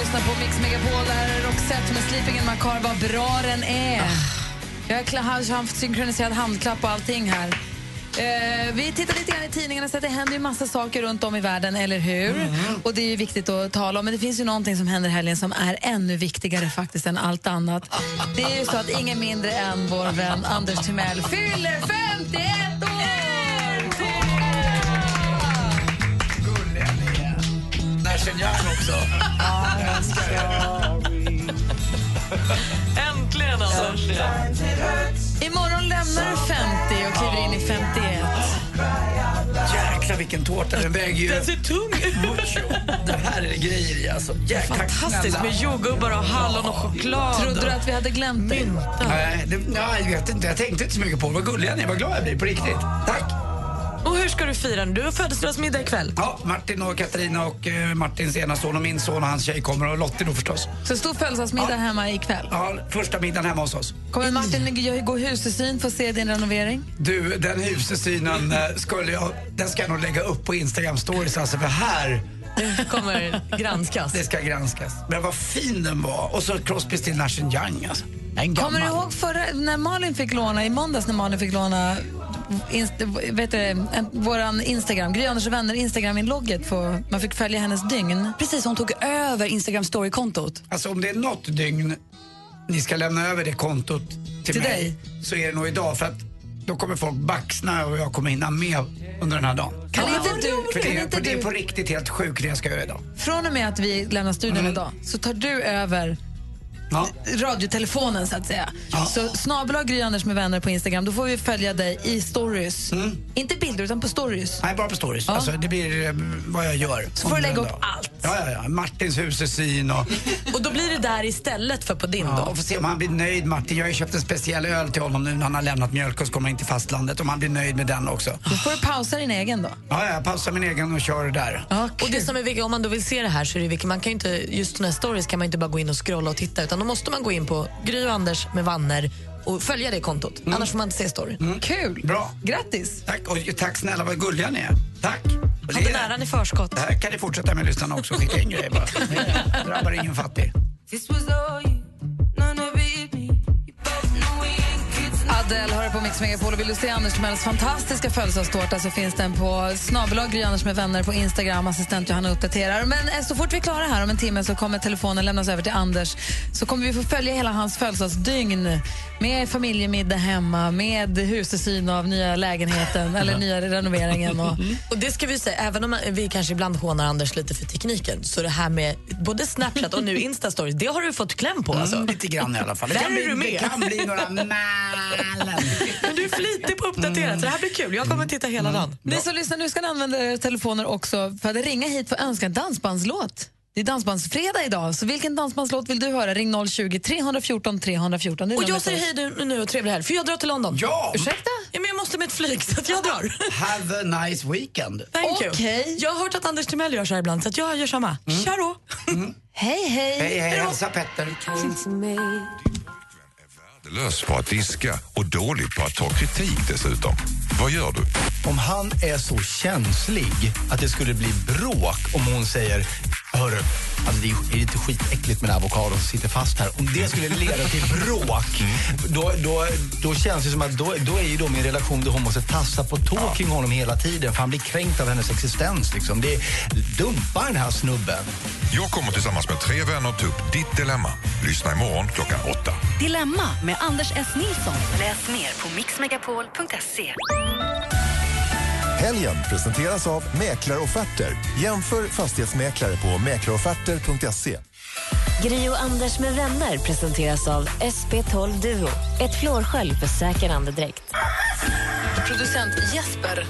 lyssnar på Mix Megapol. Det här är Roxette med Sleeping in my car. Vad bra den är! Jag har haft synkroniserad handklapp och allting här. Eh, vi tittar lite grann i tidningarna så att det händer ju massa saker runt om i världen, eller hur? Och det är ju viktigt att tala om. Men det finns ju någonting som händer i helgen som är ännu viktigare faktiskt än allt annat. Det är ju så att ingen mindre än vår vän Anders Timell fyller 51 år! Nash Young också. Jag älskar. Äntligen alltså! Imorgon lämnar du 50 och kliver in i 51. Jäklar vilken tårta. Den väger ju... Den ser tung ut! Det här är grejer i alltså. Jäklar, Fantastiskt snälla. med jordgubbar och hallon och choklad. Trodde du att vi hade glömt dig? Nej, det, nej, jag vet inte. Jag tänkte inte så mycket på det. Vad gulliga ni är. Vad glad jag blir. På riktigt. Tack. Och hur ska du fira nu? Du har födelsedagsmiddag ikväll. Ja, Martin och Katarina och eh, Martins ena son och min son och hans tjej kommer och Lottie då förstås. Så stor födelsedagsmiddag hemma ikväll. Ja, första middagen hemma hos oss. Kommer Martin g- gå husesyn för att se din renovering? Du, den husesynen eh, skulle jag, den ska jag nog lägga upp på Instagram stories alltså för här Det kommer granskas. det ska granskas. Men vad fin den var. Och så Crosby, Still Nash Young alltså. Kommer du ihåg förra, när Malin fick låna, i måndags när Malin fick låna inst, vet du, en, våran Instagram, Gry Anders och vänner Instagram-inlogget, man fick följa hennes dygn. Precis, hon tog över Instagram story-kontot. Alltså om det är något dygn ni ska lämna över det kontot till, Till mig dig? så är det nog idag för att då kommer folk baxna och jag kommer hinna med under den här dagen. Kan inte du, För kan det, är, inte för det är på riktigt helt sjukt det jag ska göra idag. från och med att vi lämnar studion Mm. idag så tar du över Ja. radiotelefonen så att säga. Så snabel Gry Anders med vänner på Instagram, då får vi följa dig i stories. Inte bilder utan på stories. Nej, bara på stories. Ja. Alltså, det blir eh, vad jag gör. Så får du lägga upp Ja. allt. Ja, ja, ja. Martins husesyn och... Och då blir det där istället för på din Ja, då? får se om han blir nöjd Martin. Jag har ju köpt en speciell öl till honom nu när han har lämnat mjölk och så kommer in till fastlandet. Om han blir nöjd med den också. Då får du pausa din egen då. Ja, ja, jag pausar min egen och kör där. Och det som är viktigt, om man då vill se det här så är det viktigt, man kan ju inte, just såna här stories kan man inte bara gå in och scrolla och titta utan då måste man gå in på Gry och Anders med vanner och följa det kontot. Annars får man inte se storyn. Kul! Bra. Grattis! Tack, och tack snälla vad gulliga ni är. Tack. Hade det, näran i förskott. det här kan ni fortsätta med lyssnarna också. Skicka in grejer bara. Det drabbar ingen fattig. Adele hör på Mix Megapol och vill du se Anders Timells fantastiska födelsedagstårta så finns den på snabelag Gry Anders med vänner på Instagram. Assistent Johanna uppdaterar. Men eh, så fort vi är klara här om en timme så kommer telefonen lämnas över till Anders. Så kommer vi få följa hela hans födelsedagsdygn med familjemiddag hemma, med husesyn av nya lägenheten eller nya renoveringen. Och, Och det ska vi säga, även om vi kanske ibland hånar Anders lite för tekniken så det här med både Snapchat och nu Insta-stories, det har du fått kläm på alltså. Mm, lite grann i alla fall. Det Där kan, är bli, du med. det kan bli några Men du är flitig på att uppdatera så det här blir kul. Jag kommer titta hela dagen. Ni som lyssnar nu ska ni använda era telefoner också för att ringa hit för att önska en dansbandslåt. Det är dansbandsfredag idag, så vilken dansbandslåt vill du höra? Ring 020 314 314. Det är Och jag säger hej nu, nu och trevlig helg, för jag drar till London. Ja! Ursäkta? Ja, men jag måste med ett flyg, så att jag drar. Have a nice weekend. Thank you. Okej. Jag har hört att Anders Timell gör så här ibland, så att jag gör samma. Kör då! Hej, hej. Hej, hej. Hälsa Petter. Värdelös på att diska och dålig på att ta kritik dessutom. Vad gör du? Om han är så känslig att det skulle bli bråk om hon säger Hörru, alltså det är är det inte skitäckligt med avokadon som sitter fast här. Om det skulle leda till bråk, då, då, då känns det som att då, då är ju då min relation där hon måste tassa på tå kring honom hela tiden för han blir kränkt av hennes existens. Liksom. Det är, dumpa den här snubben. Jag kommer tillsammans med tre vänner ta upp ditt dilemma. Lyssna imorgon klockan åtta. Dilemma med Anders S. Nilsson. Läs mer på mixmegapol.se. Helgen presenteras av Mäklarofferter. Jämför fastighetsmäklare på mäklarofferter.se. Gri och Anders med vänner presenteras av SP12 Duo. Ett flårskölj för säker andedräkt. Producent Jesper.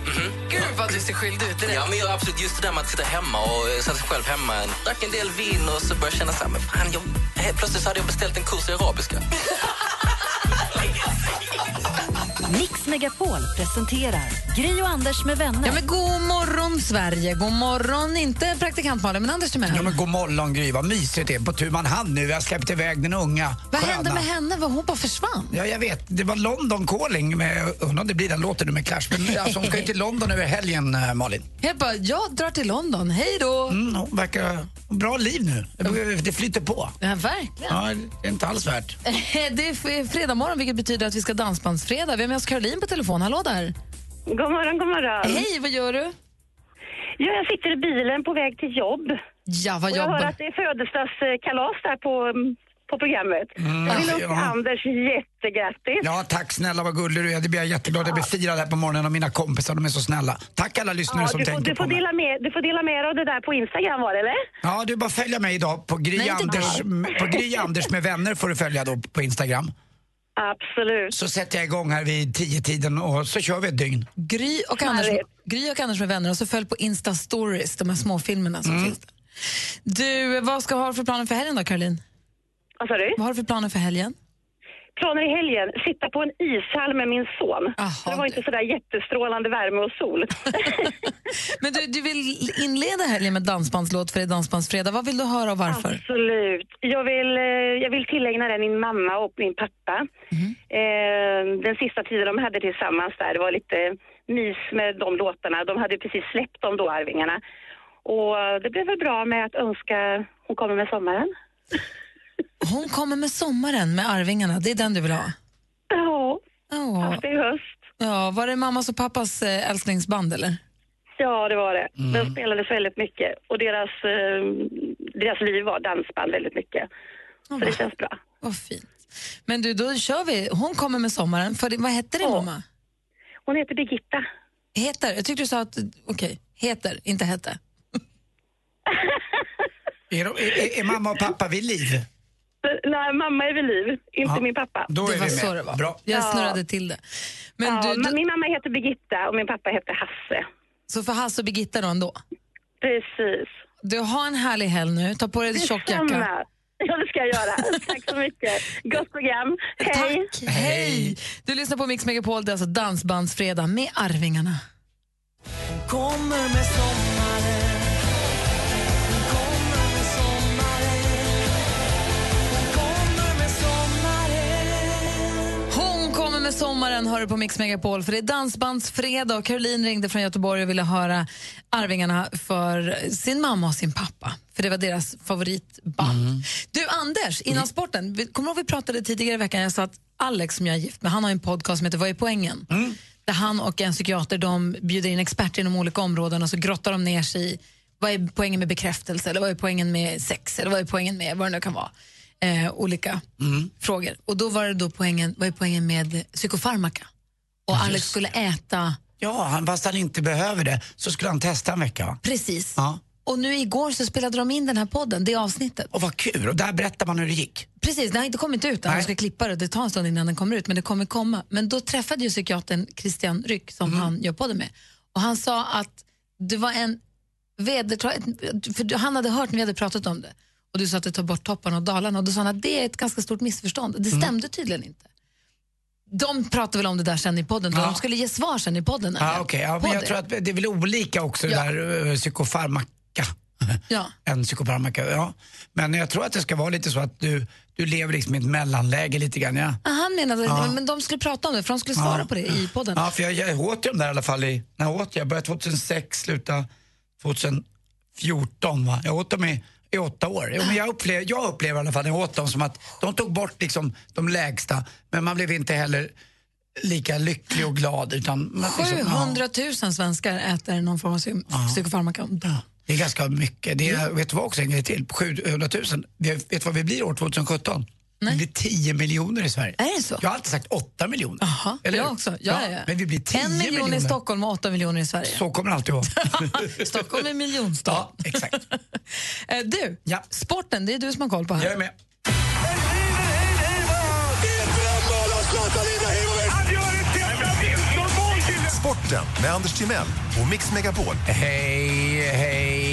Gud vad du ser skyldig ut. Ja, men jag, absolut, just det där med att sitta hemma och eh, sätta sig själv hemma, drack en del vin och så började jag känna så här, men fan, jag, plötsligt så hade jag beställt en kurs i arabiska. Mix Megapol presenterar Gry och Anders med vänner. Ja, men god morgon, Sverige. God morgon, inte praktikant Malin, men Anders Timell. Ja men god morgon Gry, vad mysigt det är på tu man hand nu. Vi har släppt iväg den unga Vad sköna. hände med henne? Var hon bara försvann? Ja, jag vet. Det var London Calling med, undrar om det blir den låten nu med Clash. Men alltså, hon ska ju till London över helgen, eh, Malin. Jag bara, jag drar till London. Hej då! Mm, hon verkar ha bra liv nu. Det, flyter på. Ja, verkligen. Ja, det är inte alls värt. Det är fredag morgon, vilket betyder att vi ska dansbandsfredag. Vi har med oss Caroline på telefon. Hallå där. God morgon, god morgon. Hej, vad gör du? Ja, jag sitter i bilen på väg till jobb. Ja, vad Och jag hör jobbar att det är födelsedagskalas där på, på programmet. Mm, jag vill ja. Anders jättegrattis. Ja, tack snälla vad gullig du är. Det blir jag jätteglad. Jag blir firad här på morgonen av mina kompisar. De är så snälla. Tack alla lyssnare Ja, som du, får, tänker du, på får mig. dela med, du får dela med dig av det där på Instagram var det eller? Ja, du bara följa mig idag på Gry, Nej, Anders, på Gry Anders med vänner får du följa då på Instagram. Absolut. Så sätter jag igång här vid tio tiden och så kör vi ett dygn. Gry och, Anders, Gry och Anders med vänner och så följ på Insta Stories, de här småfilmerna som Mm. finns där. Du, vad ska du ha för planer för helgen då, Caroline? Vad sa du? Vad har du för planer för helgen? Planer i helgen, sitta på en ishall med min son. det var inte sådär jättestrålande värme och sol. Men du, du vill inleda helgen med dansbandslåt för det är dansbandsfredag. Vad vill du höra och varför? Absolut. Jag vill, eh, jag vill tillägna den min mamma och min pappa. Eh, den sista tiden de hade tillsammans där, det var lite mys med de låtarna. De hade precis släppt dem då, Arvingarna. Och det blev väl bra med att önska Hon kommer med sommaren. Hon kommer med sommaren med Arvingarna, det är den du vill ha? Ja, oh. det i höst. Ja, var det mammas och pappas eh, älsklingsband eller? Ja, det var det. Mm. Den spelades väldigt mycket och deras, eh, deras liv var dansband väldigt mycket. Så det känns bra. Vad fint. Men du, då kör vi. Hon kommer med sommaren. För, vad hette din mamma? Hon heter Birgitta. Heter? Jag tyckte du sa att, okej, heter, inte hette. Är, de, är, är mamma och pappa vid liv? Nej, mamma är vid liv, inte Ja, min pappa. då är det var vi med. så det var. Bra. Jag Ja. snurrade till det. Men ja, du, men du, min mamma heter Birgitta och min pappa heter Hasse. så för Hasse och Birgitta då ändå? Precis. Du har en härlig helg nu. Ta på dig en tjock jacka. Ja, det ska jag göra. Tack så mycket. Gott program. Hej! Tack. Hej! Du lyssnar på Mix Megapol, det är alltså Dansbandsfredag med Arvingarna. Kommer med sommaren sommaren, hör du på Mix Megapol, för det är dansbandsfredag och Caroline ringde från Göteborg och ville höra Arvingarna för sin mamma och sin pappa, för det var deras favoritband. Du Anders, innan sporten, vi- kommer du ihåg vi pratade tidigare i veckan, jag sa att Alex som jag är gift med, han har en podcast som heter Vad är poängen? Där han och en psykiater de bjuder in experter inom olika områden och så grottar de ner sig i vad är poängen med bekräftelse, eller vad är poängen med sex, eller vad är poängen med vad det nu kan vara. Eh, olika frågor. Och då var det då poängen, vad är poängen med psykofarmaka? Och Ja, Alex just skulle äta, Ja, han, fast han inte behöver det så skulle han testa en vecka. va? precis. Ja. Och nu igår så spelade de in den här podden, det avsnittet. Och vad kul, och där berättar man hur det gick. Precis, den har inte kommit ut än, de ska klippa det, det tar en stund innan den kommer ut, men det kommer komma. Men då träffade ju psykiatern Christian Ryck som han gör podden med. Och han sa att det var en vedertra- för han hade hört när vi hade pratat om det. Och du sa att det tar bort topparna och dalarna och då sa han att det är ett ganska stort missförstånd. Det stämde tydligen inte. De pratar väl om det där sen i podden, Ja. de skulle ge svar sen i podden. Ja, okej. ja, men jag det. tror att det är väl olika också Ja. det där uh, psykofarmaka. Ja. En psykofarmaka, ja. Men jag tror att det ska vara lite så att du, du lever liksom i ett mellanläge lite grann, ja. Ah, Han menade Ja. men de skulle prata om det, för de skulle svara Ja. på det i podden. Ja, för jag, jag åt ju dem där i alla fall i, när jag åt jag? började 2006, slutade 2014 va. Jag åt dem i, i åtta år. Men jag, upplever, jag upplever i alla fall när jag åt dem som att de tog bort liksom de lägsta, men man blev inte heller lika lycklig och glad utan... Man, liksom, ja. 700 000 svenskar äter någon form av psy- psykofarmaka. Det är ganska mycket. Det är, vet du vad också en grej till? På 700 000. Vi- Vet du vad vi blir år 2017? Vi blir 10 miljoner i Sverige. Är det så? Jag har alltid sagt 8 miljoner. Jaha, Eller jag också. Ja, ja. Men vi blir 10 En miljon miljoner. i Stockholm och åtta miljoner i Sverige. Så kommer det alltid vara. Stockholm är miljonstad. Ja, exakt. Eh, du, sporten, det är du som har koll på här. Jag är med. Sporten med Anders Timell och Mix Megapol. Hej, hej,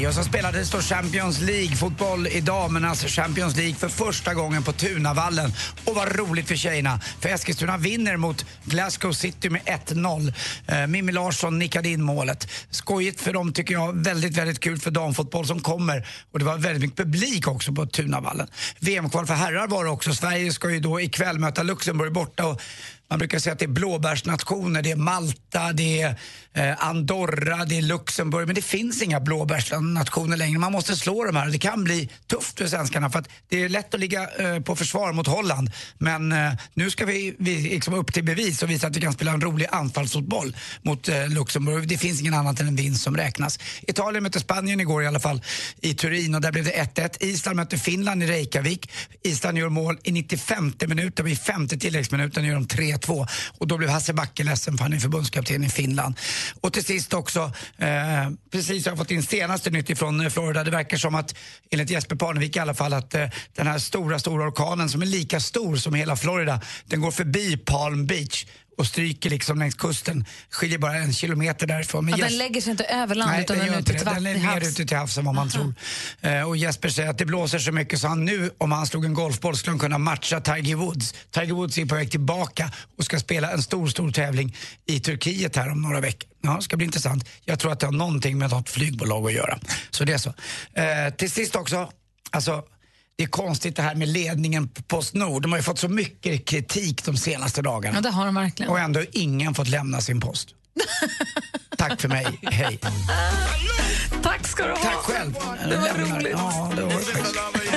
hej. Och så spelades då Champions League-fotboll i damernas alltså Champions League för första gången på Tunavallen. Och vad roligt för tjejerna, för Eskilstuna vinner mot Glasgow City med 1-0. Eh, Mimmi Larsson nickade in målet. Skojigt för dem tycker jag, väldigt, väldigt kul för damfotboll som kommer. Och det var väldigt mycket publik också på Tunavallen. VM-kval för herrar var det också. Sverige ska ju då ikväll möta Luxemburg borta. Och man brukar säga att det är blåbärsnationer, det är Malta, det är eh, Andorra, det är Luxemburg. Men det finns inga blåbärsnationer längre. Man måste slå de här. Det kan bli tufft för svenskarna för att det är lätt att ligga eh, på försvar mot Holland. Men eh, nu ska vi, vi liksom upp till bevis och visa att vi kan spela en rolig anfallsfotboll mot eh, Luxemburg. Det finns ingen annat än en vinst som räknas. Italien mötte Spanien igår i alla fall i Turin och där blev det 1-1. Island mötte Finland i Reykjavik. Island gör mål i 95 minuten och i femte tilläggsminuten gör de 3 3-2 och då blev Hasse Backe ledsen för han är förbundskapten i Finland. Och till sist också, eh, precis har jag fått in senaste nytt ifrån eh, Florida. Det verkar som att, enligt Jesper Parnevik i alla fall, att eh, den här stora, stora orkanen som är lika stor som hela Florida, den går förbi Palm Beach och stryker liksom längs kusten. Skiljer bara en kilometer därifrån. Men den Jes- lägger sig inte över land Nej, utan den den är ute till Den är mer ute till havs än vad man tror. Eh, och Jesper säger att det blåser så mycket så han nu, om han slog en golfboll, skulle han kunna matcha Tiger Woods. Tiger Woods är på väg tillbaka och ska spela en stor, stor tävling i Turkiet här om några veckor. Ja, det ska bli intressant. Jag tror att det har någonting med något flygbolag att göra. Så det är så. Eh, till sist också, alltså det är konstigt det här med ledningen på Postnord. De har ju fått så mycket kritik de senaste dagarna. Ja, det har de verkligen. Och ändå har ingen fått lämna sin post. Tack för mig, hej. Tack ska du ha. Tack själv. Det var Lämnar. roligt. Ja, det var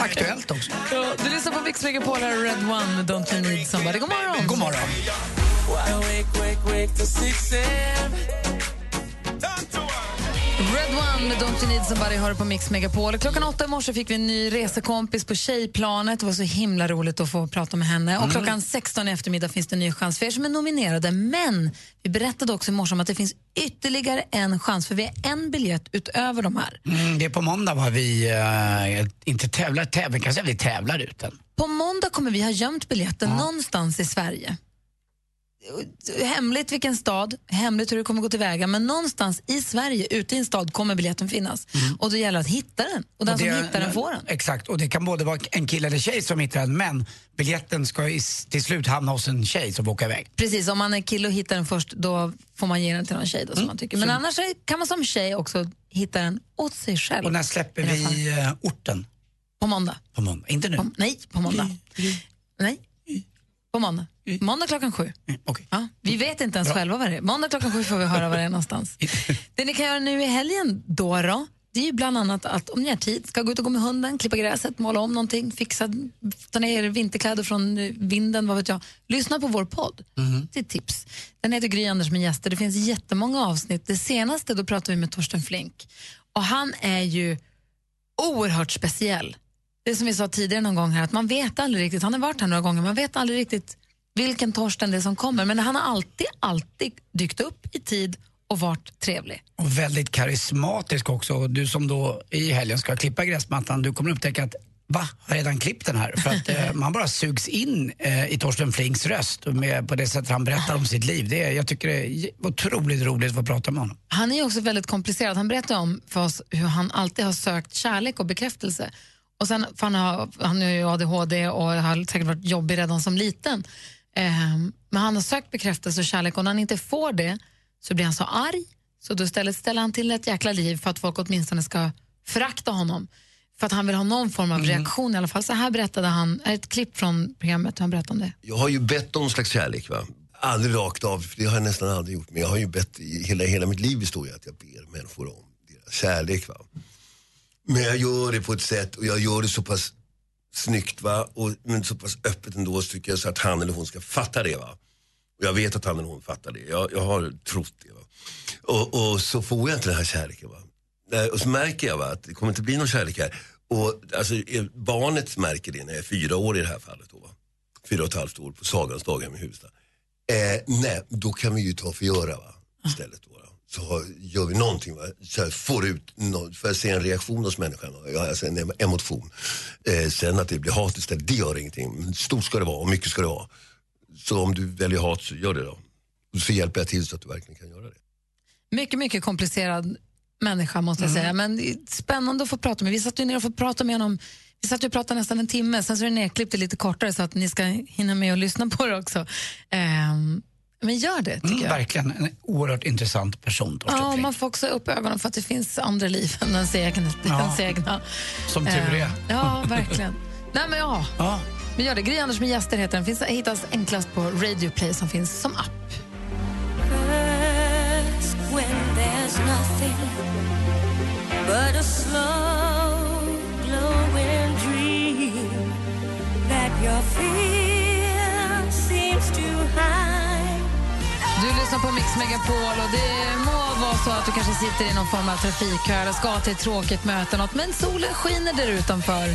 aktuellt också. Ja, du lyssnar på Mix Megapol här, Red One med Don't You Need Somebody. God morgon! God morgon. Red One med Don't You Need Somebody du på Mix Megapol. Klockan åtta i morse fick vi en ny resekompis på Tjejplanet. Det var så himla roligt att få prata med henne. Och Mm. klockan 16 i eftermiddag finns det en ny chans för er som är nominerade. Men vi berättade också i morse om att det finns ytterligare en chans för vi har en biljett utöver de här. Mm, det är på måndag var vi uh, inte tävlar, tävlar, kanske vi tävlar ut den. På måndag kommer vi ha gömt biljetten någonstans i Sverige. Hemligt vilken stad, hemligt hur det kommer gå tillväga, men någonstans i Sverige, ute i en stad, kommer biljetten finnas. Och då gäller det att hitta den. Och den Mm. Och som det- hittar den får den. Exakt, och det kan både vara en kille eller tjej som hittar den, men biljetten ska i, till slut hamna hos en tjej som åka iväg. Precis, om man är kille och hittar den först, då får man ge den till någon tjej då, som man tycker. Men Mm. Så- annars kan man som tjej också hitta den åt sig själv. Och när släpper vi uh, orten? På måndag. På måndag, inte nu? nej, på måndag. Nej, på måndag. Måndag klockan sju. Ja, vi vet inte ens Bra. själva vad det är. Måndag klockan sju får vi höra vad det är någonstans. Det ni kan göra nu i helgen då, då det är ju bland annat att om ni har tid, ska gå ut och gå med hunden, klippa gräset, måla om någonting, fixa, ta ner vinterkläder från vinden, vad vet jag. Lyssna på vår podd. Det är tips. Den heter Gry Anders med gäster. Det finns jättemånga avsnitt. Det senaste då pratade vi med Torsten Flink och han är ju oerhört speciell. Det som vi sa tidigare någon gång här, att man vet aldrig riktigt, han har varit här några gånger, man vet aldrig riktigt vilken Torsten det är som kommer, men han har alltid, alltid dykt upp i tid och varit trevlig. Och väldigt karismatisk också. Du som då i helgen ska klippa gräsmattan, du kommer upptäcka att Va? Har redan klippt den här? För att eh, man bara sugs in eh, i Torsten Flinks röst med, på det sättet han berättar om sitt liv. Det är, jag tycker det är otroligt roligt att få prata med honom. Han är också väldigt komplicerad. Han berättar om för oss hur han alltid har sökt kärlek och bekräftelse. Och sen, för han, har, han har ju ADHD och har säkert varit jobbig redan som liten. Ehm, men han har sökt bekräftelse och kärlek och när han inte får det så blir han så arg så då istället ställer han till ett jäkla liv för att folk åtminstone ska förakta honom. För att han vill ha någon form av reaktion i alla fall. Så här berättade han, ett klipp från programmet, han berättade om det. Jag har ju bett om slags kärlek. Va? Aldrig rakt av, det har jag nästan aldrig gjort. Men jag har ju bett i hela, hela mitt liv består ju att jag ber människor om deras kärlek. Va? Men jag gör det på ett sätt och jag gör det så pass snyggt va? Och, men så pass öppet ändå så tycker jag så att han eller hon ska fatta det. Va? Och jag vet att han eller hon fattar det. Jag, jag har trott det. Va? Och, och så får jag inte den här kärleken. Va? Och så märker jag va, att det kommer inte bli någon kärlek här. Och, alltså, barnet märker det när jag är fyra år i det här fallet. Då, va? Fyra och ett halvt år på Sagans daghem i Huvudsta. Eh, nej, då kan vi ju ta för göra va? istället. Då. Så gör vi någonting, va? Så här, får ut no- för att se en reaktion hos människan, ja, alltså en em- emotion. Eh, sen att det blir hat istället, det gör ingenting. Men stort ska det vara och mycket ska det vara. Så om du väljer hat så gör det då. Så hjälper jag till så att du verkligen kan göra det. Mycket, mycket komplicerad människa måste jag Mm. säga. Men spännande att få prata med. Vi satt ju ner och fått prata med honom. Vi satt och pratade nästan en timme, sen så är det nerklippt lite kortare så att ni ska hinna med och lyssna på det också. Ehm, men gör det, tycker Mm, jag. verkligen en oerhört intressant person, Ja, man får också upp ögonen för att det finns andra liv än ens egna. Ja. Egna. Som tur är. Ehm, Ja, verkligen. Nej, men ja. Ja. Men gör det. Gry Anders med gäster heter den. Finns, hittas enklast på Radio Play som finns som app. Ask when there's nothing but a slow glowing dream that your fear lyssnar på Mix Megapol och det må vara så att du kanske sitter i någon form av trafikkö eller ska till ett tråkigt möte något, men solen skiner där utanför.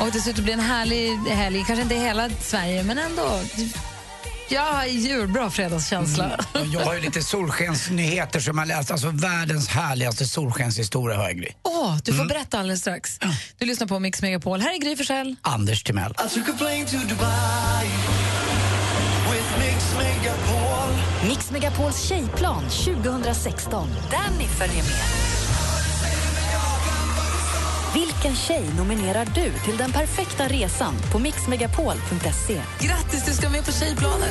Och dessutom blir en härlig helg, kanske inte i hela Sverige, men ändå. Jag har djurbra fredagskänsla. Och Jag har ju lite solskensnyheter som jag läst. Alltså världens härligaste solskenshistoria har jag Gry. Åh, du får Mm. berätta alldeles strax. Du lyssnar på Mix Megapol. Här är Gry Forssell. Anders Timell. I took a plane to Dubai with Mix Megapol. Mix Megapols tjejplan 2016. Danny följer med. Vilken tjej nominerar du till den perfekta resan på mixmegapol.se? Grattis, du ska med på tjejplanet.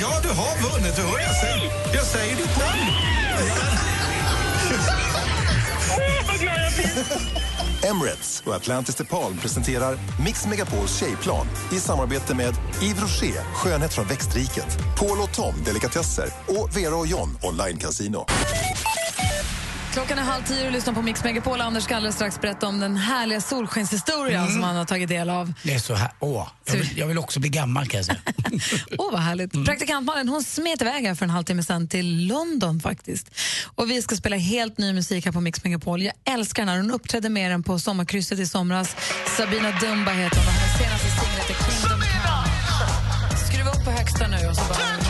Ja, du har vunnit. Du hör, jag, säger, jag säger ditt namn. Emirates och Atlantis DePaul presenterar Mix Megapols tjejplan i samarbete med Yves Rocher, skönhet från växtriket, Paul och Tom, delikatesser och Vera och John, online casino. Klockan är halv tio och lyssnar på Mix Megapol. Anders ska alldeles strax berätta om den härliga solskenshistorien Mm. som han har tagit del av. Det är så här. Åh, jag vill, jag vill också bli gammal kan jag säga. Åh, vad härligt. Mm. Praktikant Malin hon smet iväg här för en halvtimme sen till London faktiskt. Och vi ska spela helt ny musik här på Mix Megapol. Jag älskar den här. Hon uppträdde med den på sommarkrysset i somras. Sabina Dumba heter hon och hennes senaste singel heter Kingdom Come. Skruva upp på högsta nu och så bara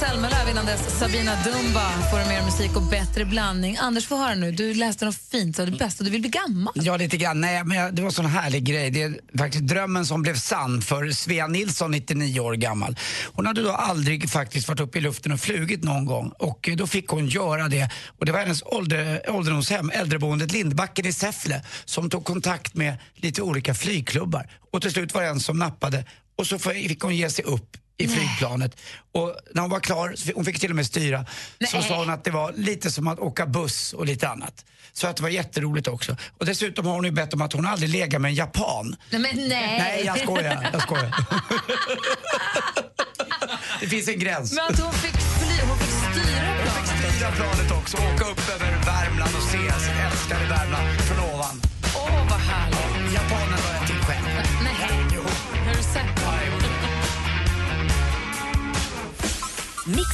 Mix innan dess. Sabina Dumba får mer musik och bättre blandning. Anders, få höra nu. Du läste något fint, så det bästa. Du vill bli gammal. Ja, lite grann. Nej, men jag, det var en sån härlig grej. Det är faktiskt drömmen som blev sann för Svea Nilsson, 99 år gammal. Hon hade då aldrig faktiskt varit uppe i luften och flugit någon gång. Och eh, då fick hon göra det. Och det var hennes ålder, ålderdomshem, äldreboendet Lindbacken i Säffle, som tog kontakt med lite olika flygklubbar. Och till slut var det en som nappade. Och så fick hon ge sig upp i flygplanet. Och när hon var klar, hon fick till och med styra, så sa hon att det var lite som att åka buss och lite annat. Så att det var jätteroligt också. Och dessutom har hon ju bett om att hon aldrig legat med en japan. Nej, men nej. Nej, jag skojar. Jag skojar. det finns en gräns. Men att hon fick fly, hon fick styra Hon fick styra planet också, åka upp över Värmland och se sitt älskade Värmland från ovan.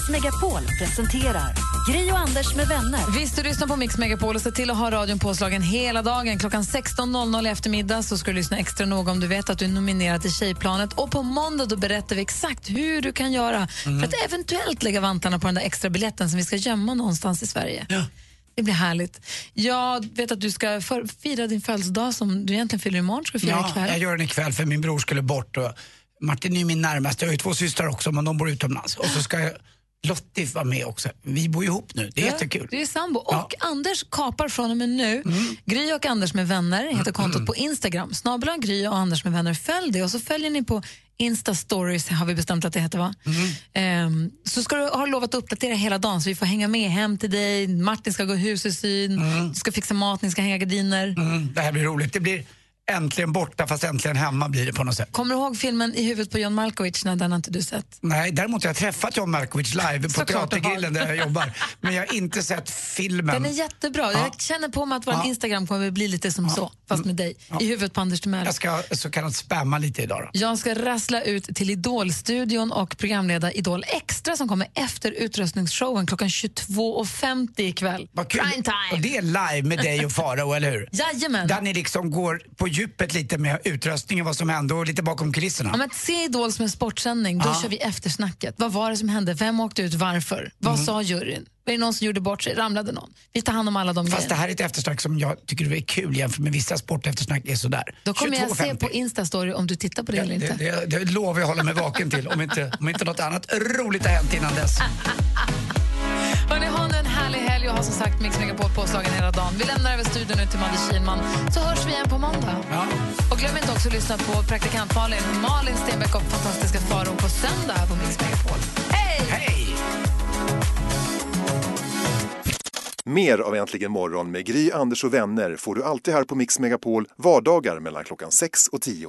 Mix Megapol presenterar Gry och Anders med vänner. Visst, du lyssnar på Mix Megapol och se till att ha radion påslagen hela dagen. Klockan 16.00 i eftermiddag så ska du lyssna extra noga om du vet att du är nominerad till Tjejplanet. Och på måndag då berättar vi exakt hur du kan göra för att eventuellt lägga vantarna på den där extra biljetten som vi ska gömma någonstans i Sverige. Det blir härligt. Jag vet att du ska för, fira din födelsedag som du egentligen fyller imorgon. Ska du fira Ja, ikväll? jag gör den ikväll för min bror skulle bort. Och Martin är ju min närmaste. Jag har ju två systrar också men de bor utomlands. Och så ska jag, Lottie vara med också. Vi bor ihop nu. Det är jättekul. Du är sambo. Och Anders kapar från och med nu. Gry och Anders med vänner heter kontot på Instagram. Snabel Gry och Anders med vänner. Följ det och så följer ni på Insta stories har vi bestämt att det heter va? Ehm, så ska du ha lovat att uppdatera hela dagen så vi får hänga med hem till dig. Martin ska gå hus i syn, du ska fixa mat, ni ska hänga gardiner. Mm, det här blir roligt. Det blir äntligen borta fast äntligen hemma blir det på något sätt. Kommer du ihåg filmen I huvudet på John Malkovich? Nej, den har inte du sett. Nej, däremot har jag träffat John Malkovich live på. Teatergrillen där jag jobbar. Men jag har inte sett filmen. Den är jättebra. Jag känner på mig att vår Ja. Instagram kommer bli lite som så, fast med dig. I huvudet på Anders Timell. Jag ska så kallat spamma lite idag då. Jag ska rassla ut till Idol-studion och programleda Idol Extra som kommer efter utröstningsshowen klockan 22.50 ikväll. Prime time! Och det är live med dig och Farao, eller hur? Jajamän. Där ni liksom går på djupet lite med utröstningen, vad som hände och lite bakom kulisserna. Om att se Idol som en sportsändning, då Ja. kör vi eftersnacket. Vad var det som hände? Vem åkte ut? Varför? Vad Mm. sa juryn? Var det någon som gjorde bort sig? Ramlade någon? Vi tar hand om alla de Fast det grejerna. här är ett eftersnack som jag tycker är kul jämfört med vissa sporteftersnack är sådär. Då kommer jag se 22.50. på Instastory om du tittar på det eller det, inte. det, det lovar jag hålla mig vaken till om inte, om inte något annat roligt har hänt innan dess. Hörni, ha nu en härlig helg och ha som sagt Mix Megapol påslagen hela dagen. Vi lämnar över studion nu till Madde Kihlman, så hörs vi igen på måndag. Och glöm inte också att lyssna på praktikant Malin, Malin Stenbeck och fantastiska Faro på söndag här på Mix Megapol. Hej! Hej! Mer av Äntligen morgon med Gry, Anders och vänner får du alltid här på Mix Megapol vardagar mellan klockan 6 och 10.